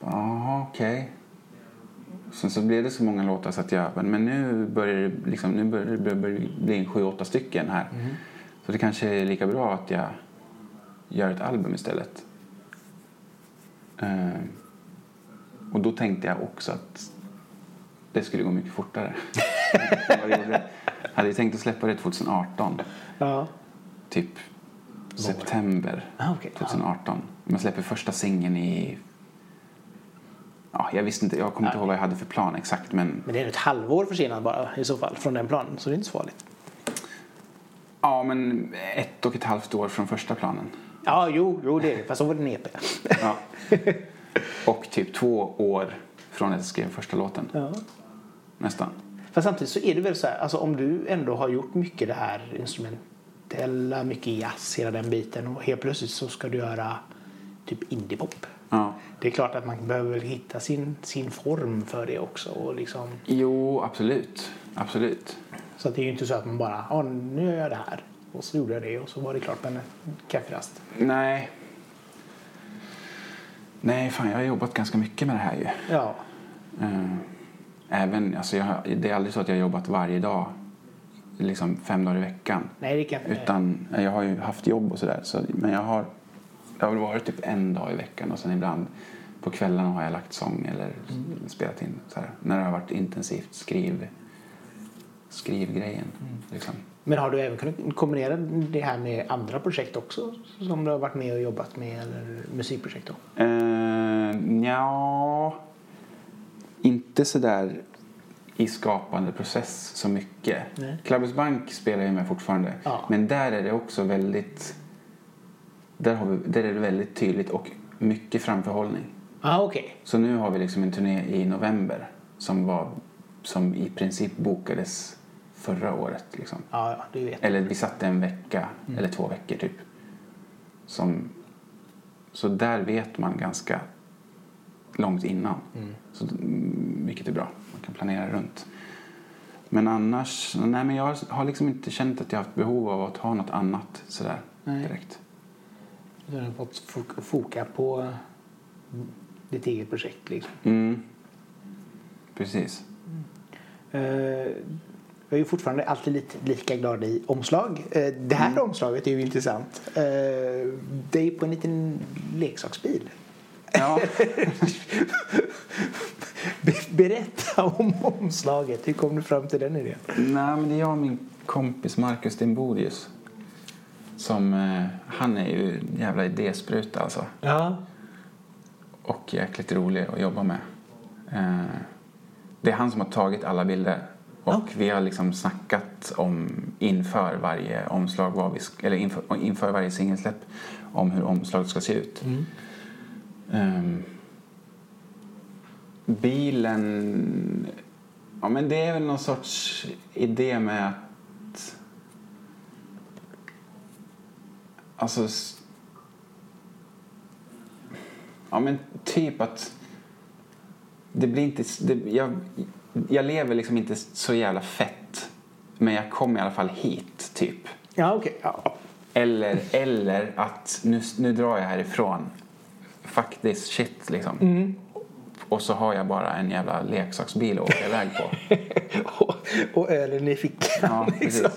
Ja, okej. Sen så blev det så många låtar så att jag, men- nu börjar det, liksom, nu börjar det bli en sju, åtta stycken här. Så det kanske är lika bra att jag gör ett album istället. Eh, och då tänkte jag också att det skulle gå mycket fortare. Jag hade tänkt att släppa det 2018 Ja. typ september Ah, okej. 2018. Man släpper första singeln i... Ja, jag visste inte, jag kommer inte ihåg vad jag hade för plan exakt men Men det är ett halvår försenat bara i så fall från den planen. Så det är inte så farligt. ja, men ett och ett halvt år från första planen. Ja, jo, jo det är det. Fast så var det en EP. Ja. Och typ två år från att jag skrev första låten. Ja. Nästan. Fast samtidigt så är det väl så här, alltså om du ändå har gjort mycket det här instrument, metal, mycket jazz, hela den biten. Och helt plötsligt så ska du göra typ indiepop. Ja. Det är klart att man behöver hitta sin, sin form för det också. Och liksom, Jo, absolut. Absolut. så det är ju inte så att man bara, ja nu gör jag det här. Och så gjorde jag det och så var det klart med en kafferast. Nej. Nej, fan jag har jobbat ganska mycket med det här ju. Ja, Eh, Även, alltså jag, det är aldrig så att jag har jobbat varje dag, liksom fem dagar i veckan. nej det kan Utan jag har ju haft jobb och sådär. Så, men jag har, det har väl varit typ en dag i veckan och sen ibland på kvällarna har jag lagt sång eller spelat in så här, när det har varit intensivt skriv, skrivgrejen. Liksom. Men har du även kunnat kombinera det här med andra projekt också? Som du har varit med och jobbat med eller musikprojekt då? Uh, ja, inte sådär i skapande process så mycket. Nej. Bank spelar jag med fortfarande. Ja. Men där är det också väldigt... Där, har vi, där är det väldigt tydligt och mycket framförhållning. Ah, okej. Så nu har vi liksom en turné i november som, var, som i princip bokades förra året. Liksom. Ja, ja, du vet. Eller vi satte en vecka eller två veckor typ. Som, så där vet man ganska långt innan. Så, mm, vilket är bra. Kan planera runt. Men annars, nej men jag har liksom inte känt att jag har haft behov av att ha något annat sådär Nej. direkt. Du har fått fok- foka på ditt eget projekt liksom. Mm. Precis. Eh, jag är ju fortfarande alltid lite lika glad i omslag. Eh, det här omslaget är ju intressant. Eh, det är på en liten leksaksbil. Ja. Be- Berätta om omslaget. Hur kom du fram till den idén? Nej, men det är jag och min kompis Marcus Dimbodius. Som, eh, han är ju en jävla idéspruta alltså. Ja. Och jäkligt rolig att jobba med. Eh, det är han som har tagit alla bilder. Och Ja. vi har liksom snackat om inför varje omslag, vad vi, eller inför, inför varje singelsläpp, om hur omslaget ska se ut. Ehm, bilen, ja men det är väl någon sorts idé med att Alltså... Ja, men typ att... Det blir inte... Det, jag, jag lever liksom inte så jävla fett. Men jag kom i alla fall hit, typ. Ja, okej. Ja. Eller, eller att nu, nu drar jag härifrån. Fuck this shit, liksom. Och så har jag bara en jävla leksaksbil att åka iväg på. och, och ölen i fickan. Ja, liksom.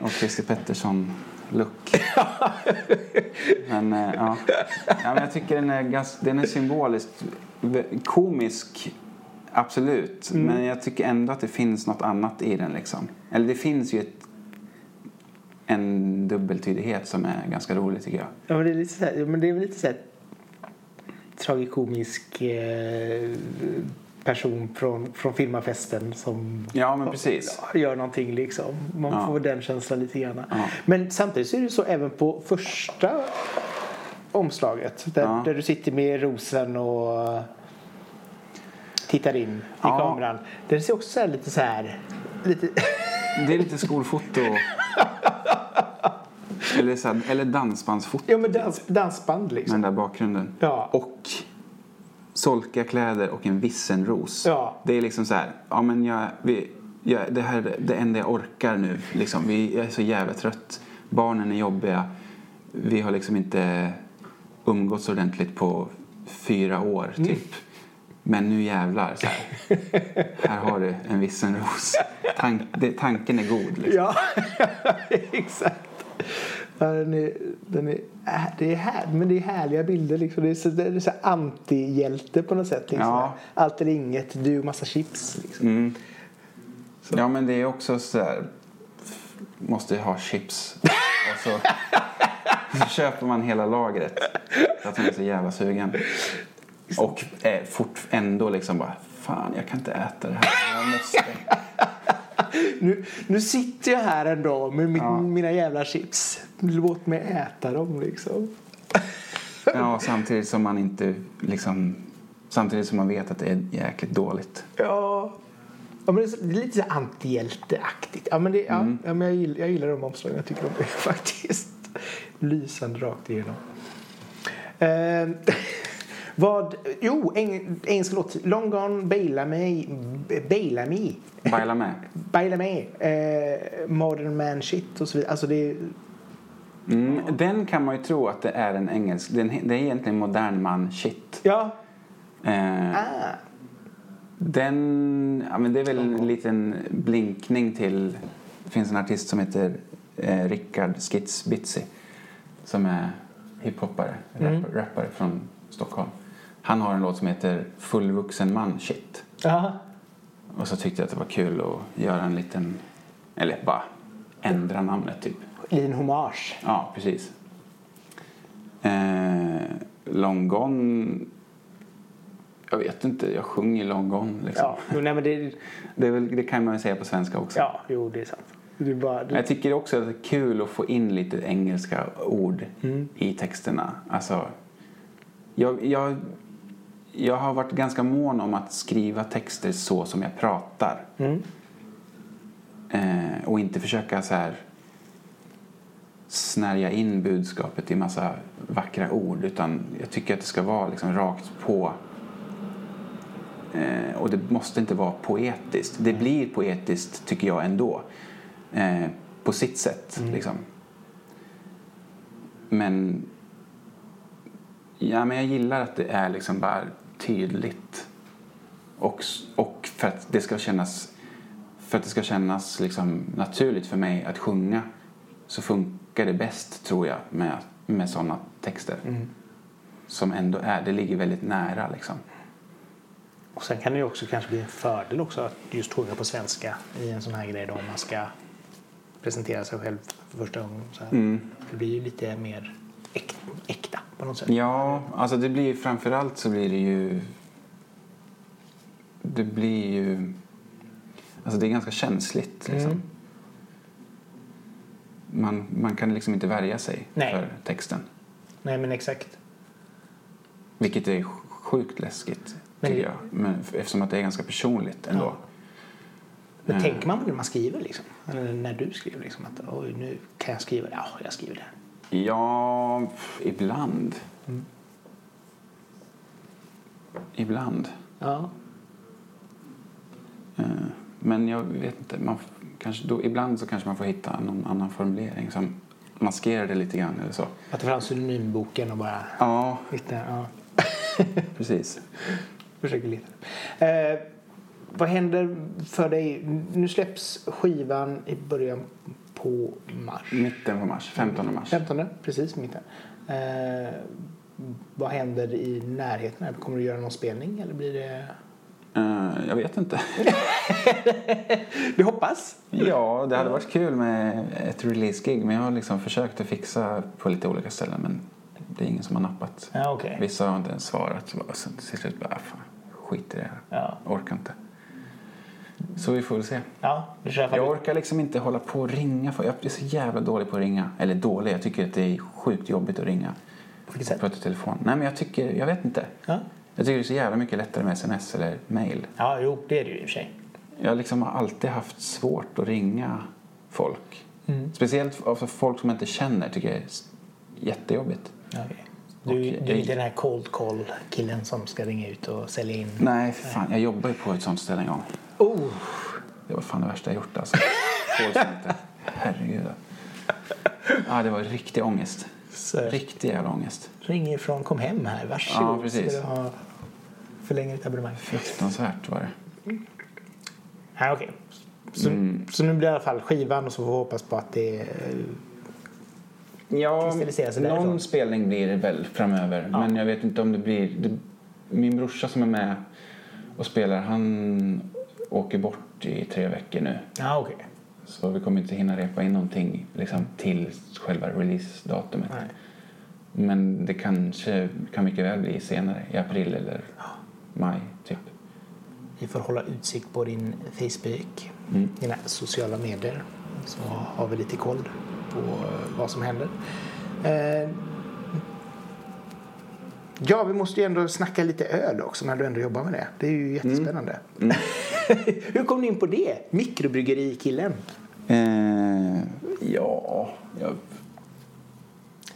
Och Christer Pettersson-look. Men, eh, ja. ja, men jag tycker den är, gans, den är symboliskt komisk. Absolut. Men jag tycker ändå att det finns något annat i den. Liksom. Eller det finns ju ett, en dubbeltydighet som är ganska rolig tycker jag. Ja, men det är lite så här, men det är väl lite så här tragikomisk eh, person från, från filmafesten som Ja, men precis. gör någonting liksom. Man Ja. får den känslan lite grann. Ja. Men samtidigt så är det så även på första omslaget där, Ja. där du sitter med rosen och tittar in i kameran. Den ser också så här lite så här lite Det är lite skolfoto. eller, så här, eller dansbandsfoto. ja men dans, dansband liksom. med den där bakgrunden. Ja. Och solkiga kläder och en vissenros. Ja. Det är liksom så här, ja men jag, vi, jag, det här är det enda jag orkar nu. Liksom. Vi, jag är så jävla trött. Barnen är jobbiga. Vi har liksom inte umgåtts ordentligt på fyra år typ. Men nu jävlar. Så här. här har du en vissenros. Tank, det, tanken är god. Liksom. Ja, exakt. Ja, den är, den är, äh, det är här, men det är härliga bilder. Liksom. Det är så, det är så anti-hjälte på något sätt. Liksom. Ja. Allt eller inget, du och massa chips. Liksom. Mm. Ja, men det är också så här... Måste ha chips. Och så, så köper man hela lagret. För att man är så jävla sugen. Och är fort, ändå liksom bara... Fan, jag kan inte äta det här. Jag måste. Nu, nu sitter jag här en dag med min, Ja. mina jävla chips. Låt mig äta dem liksom. Ja, samtidigt som man inte liksom... Samtidigt som man vet att det är jäkligt dåligt. Ja, Ja, men det är lite så antihjälteaktigt. Ja, men det, ja, Mm. ja, men jag, gillar, jag gillar de omslagen. Jag tycker de är faktiskt lysande rakt igenom. Eh, vad, jo, eng, engelska låt. Long Gone, Baila Me, Baila Me, Baila med. Baila Me, eh, Modern Man Shit och så vidare. Alltså det Mm, den kan man ju tro att det är en engelsk. Den, det är egentligen modern man shit. ja, Eh, ah, Den, ja, men det är väl en liten blinkning till, det finns en artist som heter eh, Rickard Skits Bitsy som är hiphoppare, Mm. rappare, rappare från Stockholm. Han har en låt som heter Fullvuxen man shit. ja, Och så tyckte jag att det var kul att göra en liten, eller bara ändra namnet typ. liten hommage. Ja, precis. Eh, long Gone, jag vet inte, jag sjunger Long Gone liksom. Ja, jo, nej, men det, Det, är väl, det kan man ju säga på svenska också. ja, jo, det är sant. Är bara, det, jag tycker också att det är kul att få in lite engelska ord Mm. i texterna. Alltså, jag, jag, jag har varit ganska mån om att skriva texter så som jag pratar. mm, Eh, och inte försöka så här snärja in budskapet i massa vackra ord. Utan jag tycker att det ska vara liksom rakt på. Eh, och det måste inte vara poetiskt. Det blir poetiskt tycker jag ändå. Eh, på sitt sätt liksom. Men, ja, men jag gillar att det är liksom bara tydligt. Och, och för att det ska kännas för att det ska kännas liksom naturligt för mig att sjunga så funkar det bäst tror jag med, med sådana texter. mm. Som ändå är, det ligger väldigt nära liksom. Och sen kan det ju också kanske bli en fördel också att just sjunga på svenska i en sån här grej då om man ska presentera sig själv för första gången. Så. Mm. Det blir ju lite mer äk, äkta på något sätt. Ja, alltså det blir framförallt så blir det ju det blir ju alltså det är ganska känsligt liksom. Mm. Man, man kan liksom inte värja sig Nej. för texten. Nej men exakt. Vilket är sjukt läskigt Men- tycker jag. Men, eftersom att det är ganska personligt ändå. Ja. Men Mm. tänker man på det man skriver liksom? Eller när du skriver liksom att oj nu kan jag skriva det. Ja, jag skriver det. Ja, ibland. Mm. Ibland. Ja. Eh, Men jag vet inte. Man, kanske då, ibland så kanske man får hitta någon annan formulering som maskerar det lite grann eller så. Att ta fram synonymboken och bara Ja, hitta. Ja. precis. Försöker leta. Eh, vad händer för dig? Nu släpps skivan i början på mars. Mitten på mars, 15 mars. 15, precis mitten. Eh, vad händer i närheten? Kommer du göra någon spelning eller blir det... Eh, Jag vet inte. Vi hoppas. Ja, det hade varit kul med ett release-gig men jag har liksom försökt att fixa på lite olika ställen men det är ingen som har nappat. Ja, okej. Vissa har inte ens svarat. Så bara, så till slut bara, "Ah, fan, skit i det här. Ja. Orkar inte. Så vi får väl se. Ja, du kör Jag orkar liksom inte hålla på och ringa. För jag är så jävla dålig på att ringa. Eller dålig, jag tycker att det är sjukt jobbigt att ringa. På vilket sätt? Prata telefon. Nej men jag tycker, jag vet inte. Ja. Jag tycker det är så jävla mycket lättare med sms eller mail. ja, jo, det är det ju i och för sig. Jag liksom har alltid haft svårt att ringa folk. Mm. Speciellt alltså folk som jag inte känner tycker jag är jättejobbigt. Okej. Du, du är inte den här cold call-killen som ska ringa ut och sälja in. Nej, för fan. Jag jobbade ju på ett sånt ställe en gång. Oh, Det var fan det värsta jag gjort alltså. Herregud. Ja, det var riktig ångest. så Riktig jävla ångest. ring ifrån Kom hem här. Varsågod. Ja, precis. Ska du ha förlänga ditt abonnemang? Fruktansvärt var det. Ja, okej. Så, Mm. så nu blir det i alla fall skivan och så får vi hoppas på att det... eh, Ja, någon spelning blir det väl framöver. Ja. Men jag vet inte om det blir... Det, min brorsa som är med och spelar, han åker bort i tre veckor nu. Ja, okej. Så vi kommer inte hinna repa in någonting liksom, till själva releasedatumet. Nej. Men det kanske kan mycket väl bli senare, i april eller maj typ. Vi får hålla utsikt på din Facebook, Mm. dina sociala medier. Så har vi lite koll på eh, vad som händer. Eh, Ja, vi måste ju ändå snacka lite öl också när du ändå jobbar med det. Det är ju jättespännande. Mm. Hur kom ni in på det? Mikrobryggerikillen. Eh, ja, jag,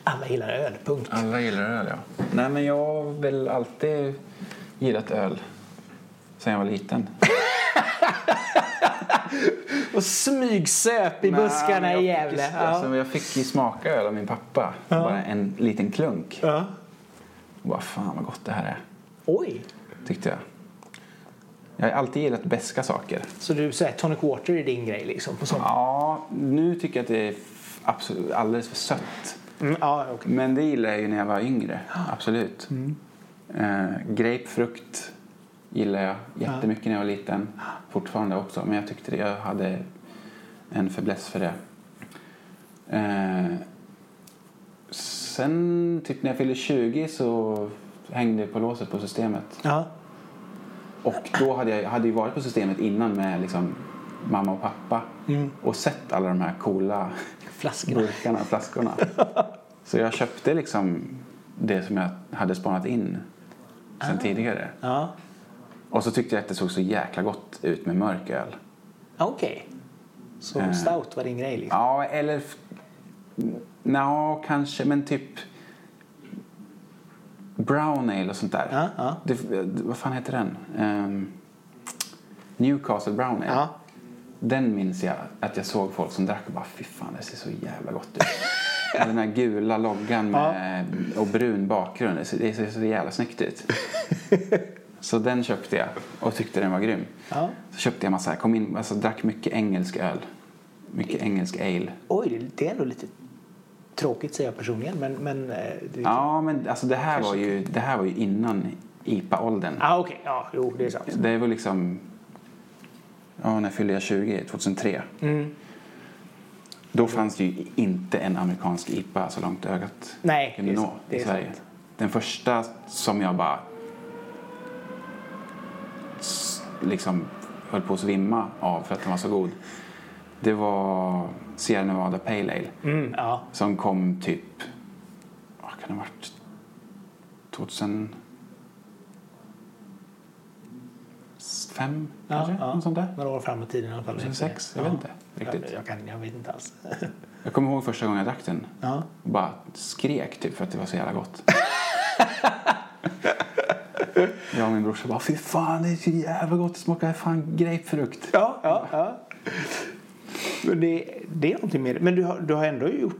Alla gillar öl, punkt. alla gillar öl ja. Nej men jag har väl alltid gillat öl sen jag var liten. Och smygsöp i Nej, buskarna i fick Gävle. Ja. Alltså, jag fick ju smaka öl av min pappa. Bara en liten klunk. Ja. Och bara, fan vad gott det här är. Oj. Tyckte jag. Jag har alltid gillat beska saker. Så du säger tonic water är din grej liksom? På sånt. Ja, nu tycker jag att det är absolut, alldeles för sött. Mm, ja, okej. Men det gillade jag ju när jag var yngre. Absolut. Eh, grapefrukt gillar jag jättemycket när jag var liten. Fortfarande också. Men jag tyckte det, jag hade en fäbless för det. Eh, sen typ när jag fyllde 20 så hängde jag på låset på systemet. Ja. Och då hade jag hade ju varit på systemet innan med liksom mamma och pappa. Och sett alla de här coola Flaskorna. burkarna, flaskorna. Så jag köpte liksom det som jag hade spanat in sen tidigare. Ja. Och så tyckte jag att det såg så jäkla gott ut med mörk öl. Okej. Så Eh. stout var din grej liksom? Ja, eller... Nja, kanske, men typ... Brown ale och sånt där. Ja, ja. Det, vad fan heter den? Ehm, Newcastle Brown Ale. Ja. Den minns jag att jag såg folk som drack och bara fy fan det ser så jävla gott ut. Den här gula loggan med, och brun bakgrund. Det ser, det ser så jävla snyggt ut. Så den köpte jag och tyckte den var grym. Ja. Så köpte jag massa, kom in, alltså drack mycket engelsk öl. Mycket engelsk ale. Oj, det- det är ändå lite tråkigt säger jag personligen. Men, men eh. Ja men alltså det här var ju, det här var ju innan IPA-åldern. Ah, okej. Ja, jo, det är sant. Det var liksom... Ja, när fyllde jag 20? 2003. Mm. Då fanns det ju inte en amerikansk IPA så långt ögat Nej, kunde nå i Sverige. sant. Den första som jag bara liksom höll på att svimma av för att den var så god. Det var Sierra Nevada Pale Ale Mm, ja. som kom typ, vad kan det ha varit, 2005 kanske? ja. Något sånt där. Några år fram i tiden i alla fall. 2006? Jag Ja. vet inte riktigt. Jag, jag, kan, jag vet inte alls. Jag kommer ihåg första gången jag drack den ja. och bara skrek typ för att det var så jävla gott. jag och min brorsa bara, fy fan det är så jävla gott, det smakar fan grapefrukt. Ja, ja, ja. Men det, det är någonting det. Men du har, du har ändå gjort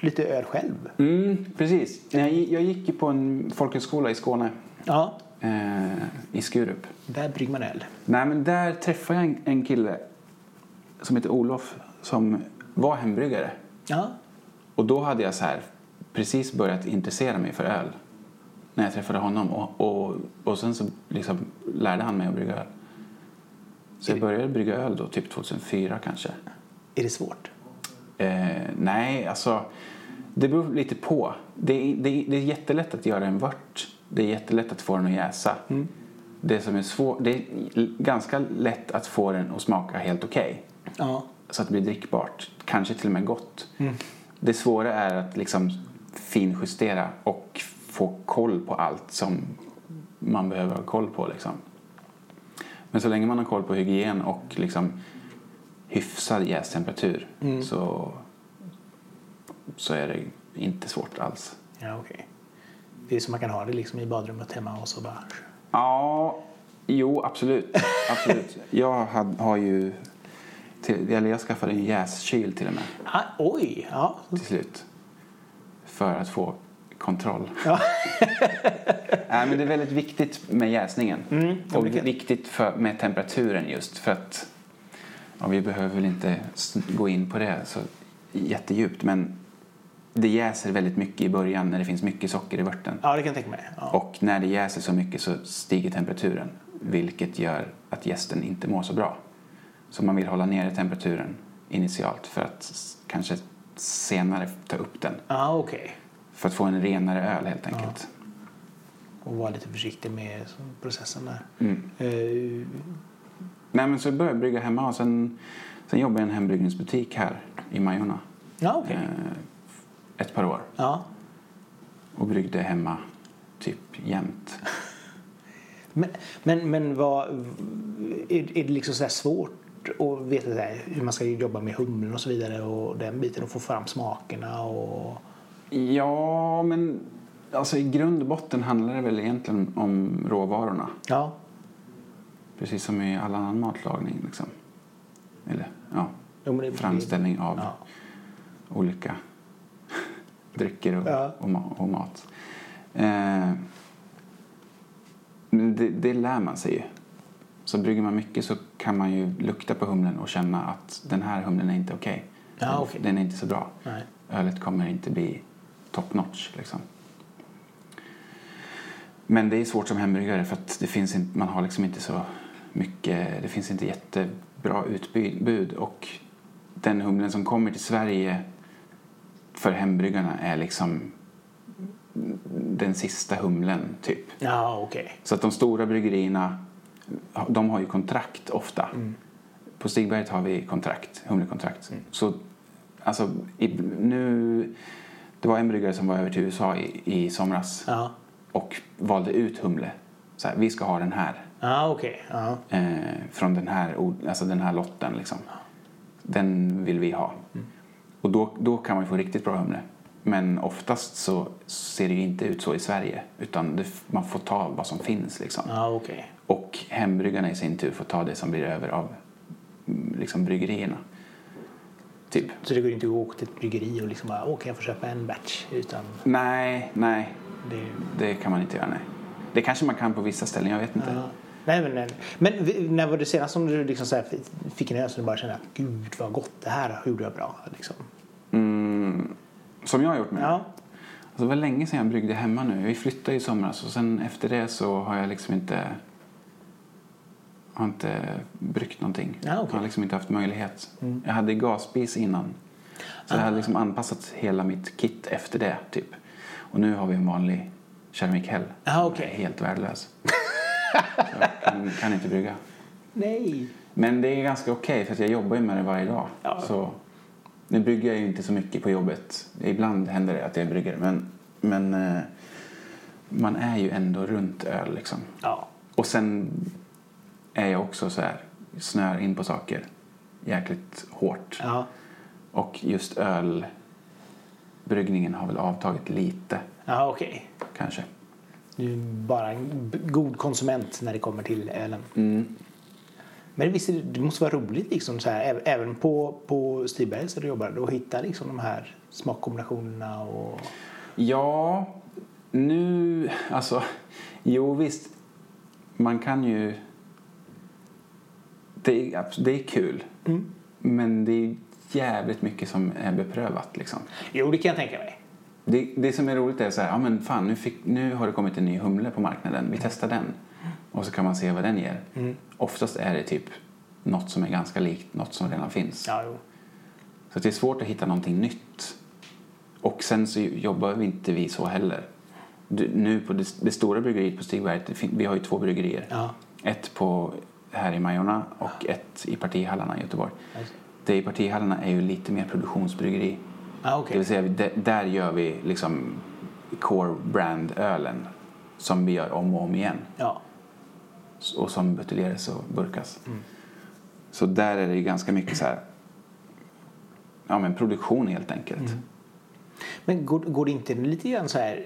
lite öl själv? Mm, precis. Jag, jag gick ju på en folkhögskola i Skåne, Ja. eh, i Skurup. Där brygger man öl. Nej, men där träffade jag en, en kille som heter Olof som var hembryggare. Ja. Och då hade jag så här precis börjat intressera mig för öl när jag träffade honom. Och, och, och sen så liksom lärde han mig att brygga öl. Så jag började brygga öl då, typ 2004 kanske. Är det svårt? Eh, nej, alltså det beror lite på. Det, är- det, är- det är jättelätt att göra en vört. Det är jättelätt att få den att jäsa. Det som är svårt, det är ganska lätt att få den att smaka helt okej. Ja. Så att det blir drickbart. Kanske till och med gott. Det svåra är att liksom finjustera och få koll på allt som man behöver ha koll på. Liksom. Men så länge man har koll på hygien och liksom hyfsad jästemperatur så, så är det inte svårt alls. Ja, okej. Det är som man kan ha det liksom i badrummet hemma och så bara... Ja, jo absolut. absolut. Jag had, har ju, till, eller jag skaffade en jäskyl till och med. Ah, oj! Ja. till slut. För att få kontroll. Ja. Nej, men det är väldigt viktigt med jäsningen. Mm, och viktigt för, med temperaturen just för att ja, vi behöver väl inte gå in på det så jättedjupt men det jäser väldigt mycket i början när det finns mycket socker i vörten. ja, det kan jag tänka mig. Ja. Och när det jäser så mycket så stiger temperaturen vilket gör att gästen inte mår så bra. Så man vill hålla nere temperaturen initialt för att kanske senare ta upp den. Ja, okej. För att få en renare öl helt enkelt. Och vara lite försiktig med processen där. Mm. Eh, Nej men så jag började brygga hemma och sen, sen jobbade jag i en hembryggningsbutik här i Majorna. ja, okej. Eh, ett par år. Ja. Och bryggde hemma typ jämt. Men, men, men vad, är, är det liksom så svårt att veta här, hur man ska jobba med humlen och så vidare och den biten och få fram smakerna och... Ja, men alltså i grund och botten handlar det väl egentligen om råvarorna. Ja. Precis som i all annan matlagning. Liksom. Eller ja, Jo, framställning av Ja. olika drycker och, Ja. och, ma- och mat. Eh, men det, det lär man sig ju. Så brygger man mycket så kan man ju lukta på humlen och känna att den här humlen är inte okej. Ja, Den- okej. Den är inte så bra. Nej. Ölet kommer inte bli top notch. Liksom. Men det är svårt som hembryggare för att det finns inte, man har liksom inte så mycket, det finns inte jättebra utbud och den humlen som kommer till Sverige för hembryggarna är liksom den sista humlen typ. Ja, okej. Så att de stora bryggerierna, de har ju kontrakt ofta. På Stigberget har vi kontrakt, humlekontrakt. Så alltså, i, nu, det var en bryggare som var över till USA i, i somras Ja. och valde ut humle. Så här, vi ska ha den här. Ja, okej. Ja. Eh, från den här, alltså den här lotten liksom. Den vill vi ha. Och då, då kan man få riktigt bra humle. Men oftast så ser det ju inte ut så i Sverige. Utan det, man får ta vad som finns liksom. Ja, okej. Och hembryggarna i sin tur får ta det som blir över av mm, liksom bryggerierna. Typ. Så det går inte att åka till ett bryggeri och liksom bara, åh, kan jag få köpa en batch? Utan Nej, nej. det... Det kan man inte göra, nej. Det kanske man kan på vissa ställen, jag vet inte. Ja. Nej, men, men, men när var det senast som du liksom så fick en öl som du bara kände att gud vad gott det här gjorde jag bra? Liksom. Mm, som jag har gjort nu. Ja. Alltså, det var länge sedan jag bryggde hemma nu. Vi flyttade i somras och sen efter det så har jag liksom inte har inte bryggt någonting. Ja. Mm. Jag har liksom inte haft möjlighet. Jag hade gasspis innan. Så jag hade liksom anpassat hela mitt kit efter det typ. Och nu har vi en vanlig keramikhäll. Som okej. är helt värdelös. jag kan, inte brygga. Nej. Men det är ganska okej för att jag jobbar ju med det varje dag. Ja. Så nu brygger jag ju inte så mycket på jobbet. Ibland händer det att jag brygger men, men eh, man är ju ändå runt öl liksom. Ja. Och sen är jag också så här snör in på saker jäkligt hårt. Ja. Och just ölbryggningen har väl avtagit lite Ja, okej. kanske. Du är bara en god konsument när det kommer till ölen. Mm. Men visst, det, måste vara roligt liksom så här, även på, på Stigbergs där du jobbar, att hitta liksom de här smakkombinationerna och... Ja, nu... Alltså, jo visst. Man kan ju... Det är, det är kul. Mm. Men det är jävligt mycket som är beprövat. Liksom. Jo, det kan jag tänka mig. Det, det som är roligt är så här, ja men fan nu, fick, nu har det kommit en ny humle på marknaden. Vi testar den. Och så kan man se vad den ger. Mm. Oftast är det typ något som är ganska likt något som redan finns. Ja. Så det är svårt att hitta någonting nytt. Och sen så jobbar vi inte vi så heller. Du, nu på det, det stora bryggeriet på fin- vi har ju två bryggerier. Ja. Ett på här i Majorna och ett i partihallarna i Göteborg. Alltså. Det i partihallarna är ju lite mer produktionsbryggeri. Ja, Det okej. vill säga, där, gör vi liksom core brand-ölen som vi gör om och om igen. Ja. Och som buteljeras och burkas. Så där är det ju ganska mycket så här, ja men produktion helt enkelt. Men går, går det inte lite grann så här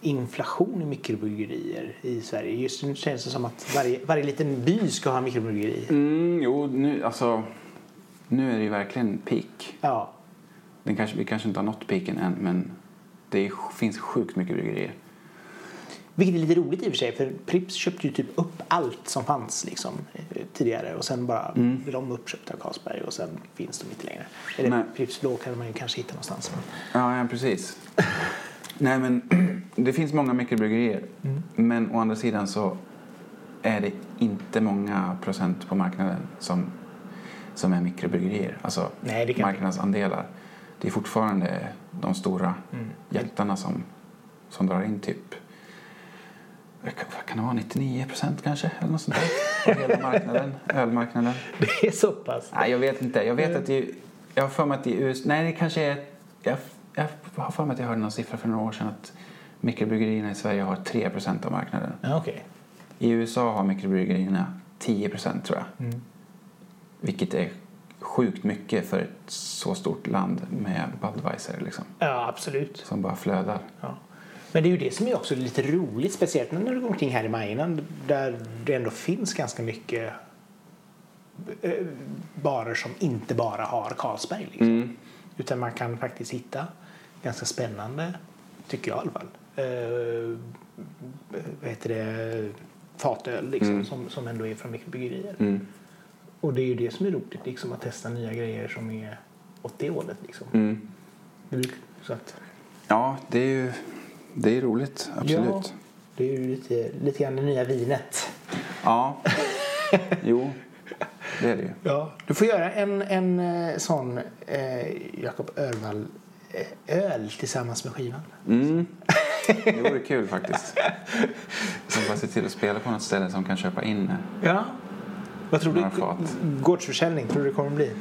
inflation i mikrobryggerier i Sverige? Just nu känns det som att varje, varje liten by ska ha mikrobryggeri. Mm, jo, nu, alltså, nu är det ju verkligen peak. Ja. Den kanske, vi kanske inte har nått peaken än, men det är, finns sjukt mycket bryggerier. Vilket är lite roligt i och för sig, för Pripps köpte ju typ upp allt som fanns liksom, eh, tidigare och sen bara Mm. blev de uppköpta av Carlsberg och sen finns de inte längre. Eller Nej. Pripps Blå kan man ju kanske hitta någonstans. Ja, ja precis. Nej, men det finns många mikrobryggerier. Men å andra sidan så är det inte många procent på marknaden som, som är mikrobryggerier. Alltså Nej, det kan- marknadsandelar. Det är fortfarande de stora jättarna som, som drar in typ vad kan- det vara, 99 procent kanske? Eller något sånt där. Av hela marknaden, ölmarknaden. Det är så pass. Nej, jag vet inte. Jag vet att det, jag har för mig att i USA, nej det kanske är, jag, jag har för mig att jag hörde någon siffra för några år sedan att mikrobryggerierna i Sverige har 3% av marknaden. Ja, okej. I USA har mikrobryggerierna 10 procent tror jag. Mm. Vilket är sjukt mycket för ett så stort land med Budweiser liksom. Ja, absolut. Som bara flödar. Ja. Men det är ju det som är också lite roligt, speciellt när du går omkring här i Majorna där det ändå finns ganska mycket eh, barer som inte bara har Carlsberg. Liksom. Mm. Utan man kan faktiskt hitta ganska spännande, tycker jag i alla fall, eh, vad heter det, fatöl liksom, Mm. som, som ändå är från mikrobryggerier. Mm. Och det är ju det som är roligt, liksom, att testa nya grejer som är åt det hållet. Liksom. Mm. Det Så att, Ja, det är ju det är roligt. Absolut. Ja, det är ju lite, lite grann det nya vinet. Ja. Jo, det är det ju. Ja. Du får göra en, en eh, sån eh, Jakob Örvall eh, öl tillsammans med skivan. Mm. Det vore kul faktiskt. Som bara se till att spela på något ställe som kan köpa in. Ja. Vad tror du? Gårdsförsäljning, tror du det kommer bli?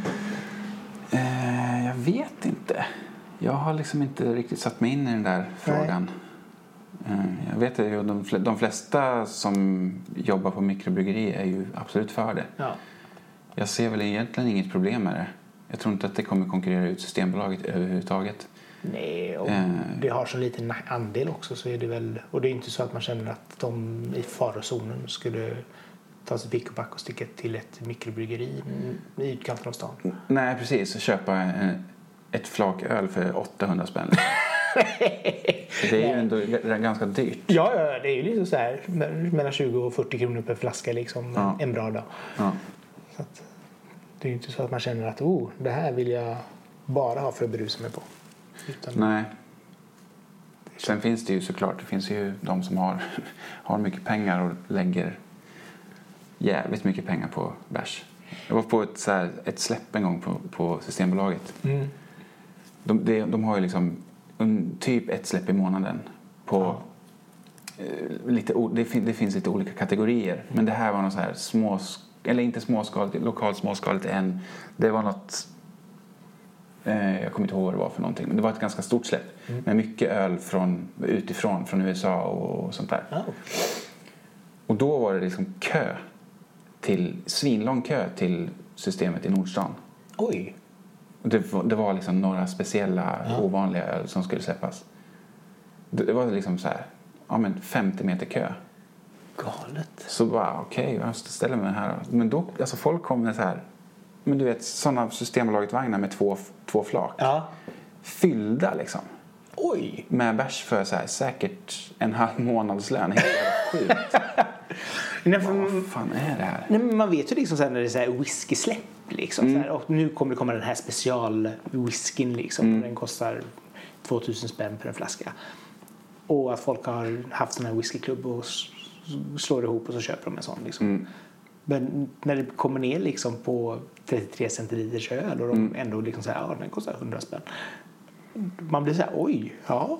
Eh, jag vet inte. Jag har liksom inte riktigt satt mig in i den där frågan. Eh, jag vet ju de, de flesta som jobbar på mikrobryggeri är ju absolut för det. Ja. Jag ser väl egentligen inget problem med det. Jag tror inte att det kommer konkurrera ut Systembolaget överhuvudtaget. Nej, och Eh. det har så liten andel också så är det väl... Och det är inte så att man känner att de i farozonen skulle ta sig pick och pack och sticka till ett mikrobryggeri i utkanten av stan. Nej, precis. Köpa en, ett flak öl för 800 spänn. det är ju ändå ganska dyrt. Ja, ja, det är ju liksom så här mellan 20 och 40 kronor per flaska liksom Ja. en bra dag. Ja. Så att, det är ju inte så att man känner att oh, det här vill jag bara ha för att berusa mig på. Utan, Nej. Sen finns det ju såklart, det finns ju de som har, har mycket pengar och lägger jävligt mycket pengar på bärs. Jag var på ett, så här, ett släpp en gång på, på Systembolaget. Mm. De, de, de har ju liksom un, typ ett släpp i månaden på eh, lite, det, fin, det finns lite olika kategorier. Men det här var något så här små, eller inte småskaligt, lokalt småskaligt än. Det var något, eh, jag kommer inte ihåg vad det var för någonting, men det var ett ganska stort släpp. Med mycket öl från, utifrån, från USA och, och sånt där. Ja. Och då var det liksom kö till, svinlång kö till systemet i Nordstan. Oj. Det var, det var liksom några speciella Ja. ovanliga öl som skulle släppas. Det det var liksom så här, ja men 50 meter kö. Galet. Så bara okej, jag måste ställa mig här. Men då, alltså folk kom med så här, men du vet sådana Systembolaget-vagnar med två, två flak. Ja. Fyllda liksom. Oj. Med bärs för så här, säkert en halv månadslön. Helt sjukt. Nej, för, Vad fan är det här? nej, men man vet ju liksom när det är så här whisky-släpp. Liksom, så här, och nu kommer det komma den här special-whiskyn. Liksom, Den kostar 2000 spänn per en flaska. Och att folk har haft sån här whiskyklubb och slår ihop och så köper de en sån. Liksom. Mm. Men när det kommer ner liksom på 33 centiliters öl och de Mm. ändå liksom här, ja den kostar 100 spänn. Man blir så här, oj. Ja,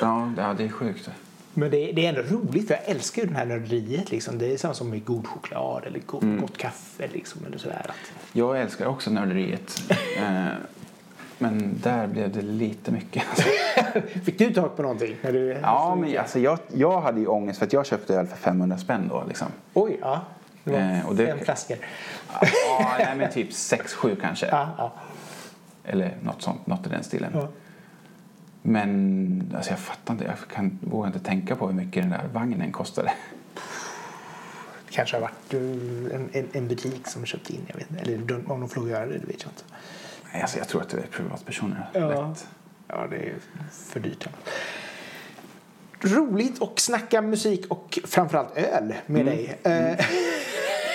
ja, det är sjukt. Men det, det är ändå roligt för jag älskar ju det här nörderiet. Liksom. Det är samma som med god choklad eller go, Mm. gott kaffe. Liksom, eller sådär. Jag älskar också nörderiet. Eh, Men där blev det lite mycket. Fick du tag på någonting? När du, Ja, men alltså jag, jag hade ju ångest för att jag köpte öl för 500 spänn då liksom. Oj, ja. Det var Eh, och det- fem flaskor. Ja, nej, men typ 6-7 kanske. Ja, ja. Eller något sånt, något i den stilen. Ja. Men alltså jag fattar inte, jag kan, vågar inte tänka på hur mycket den där vagnen kostade. Det kanske har varit eh, en, en, en butik som köpte in. Jag vet inte. Eller om de får göra det, det vet jag inte. Nej, Alltså jag tror att det är privatpersoner. Ja. Lätt. Ja, det är för dyrt. Roligt att snacka musik och framförallt öl med dig. Eh,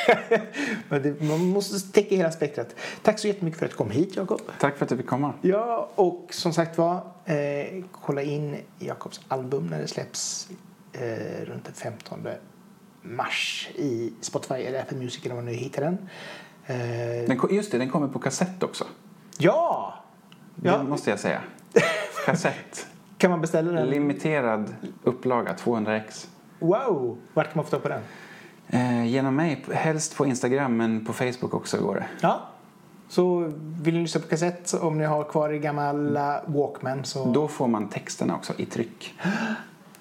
Men det, man måste täcka hela spektrat. Tack så jättemycket för att du kom hit, Jakob. Tack för att du fick komma. Ja, och som sagt var, eh, kolla in Jakobs album när det släpps eh, runt den 15 mars i Spotify eller Apple Music eller var nu hittar den. Eh, Den, just det, den kommer på kassett också. ja! Det ja! måste jag säga. Kassett. Kan man beställa den? Limiterad upplaga, 200x. Wow! Vart kan man få tag på den? Eh, genom mig, helst på Instagram men på Facebook också går det. Ja. Så vill ni lyssna på kassett om ni har kvar i gamla Walkman så... Då får man texterna också i tryck.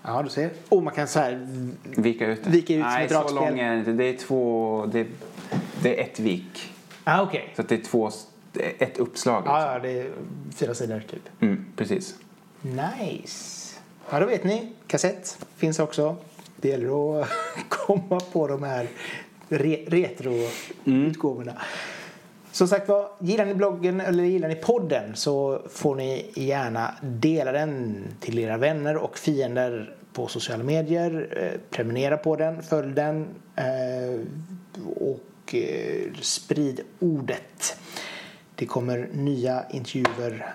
Ja, du ser. Och man kan så här... Vika ut det. Vika ut som Nej, ett så lång är det inte. Det är två... Det, det är ett vik. Ah, okej. Så att det är två... Ett uppslag. Ja, ja, det är fyra sidor typ. Mm, precis. Nice. Ja, då vet ni. Kassett finns också. Det gäller att komma på de här re- retroutgåvorna. Mm. Som sagt var, gillar ni bloggen eller gillar ni podden så får ni gärna dela den till era vänner och fiender på sociala medier. Eh, prenumerera på den, följ den eh, och eh, sprid ordet. Det kommer nya intervjuer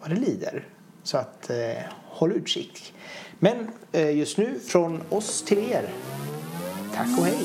vad det lider. Så att eh, håll utkik. Men eh, just nu från oss till er. Tack och hej.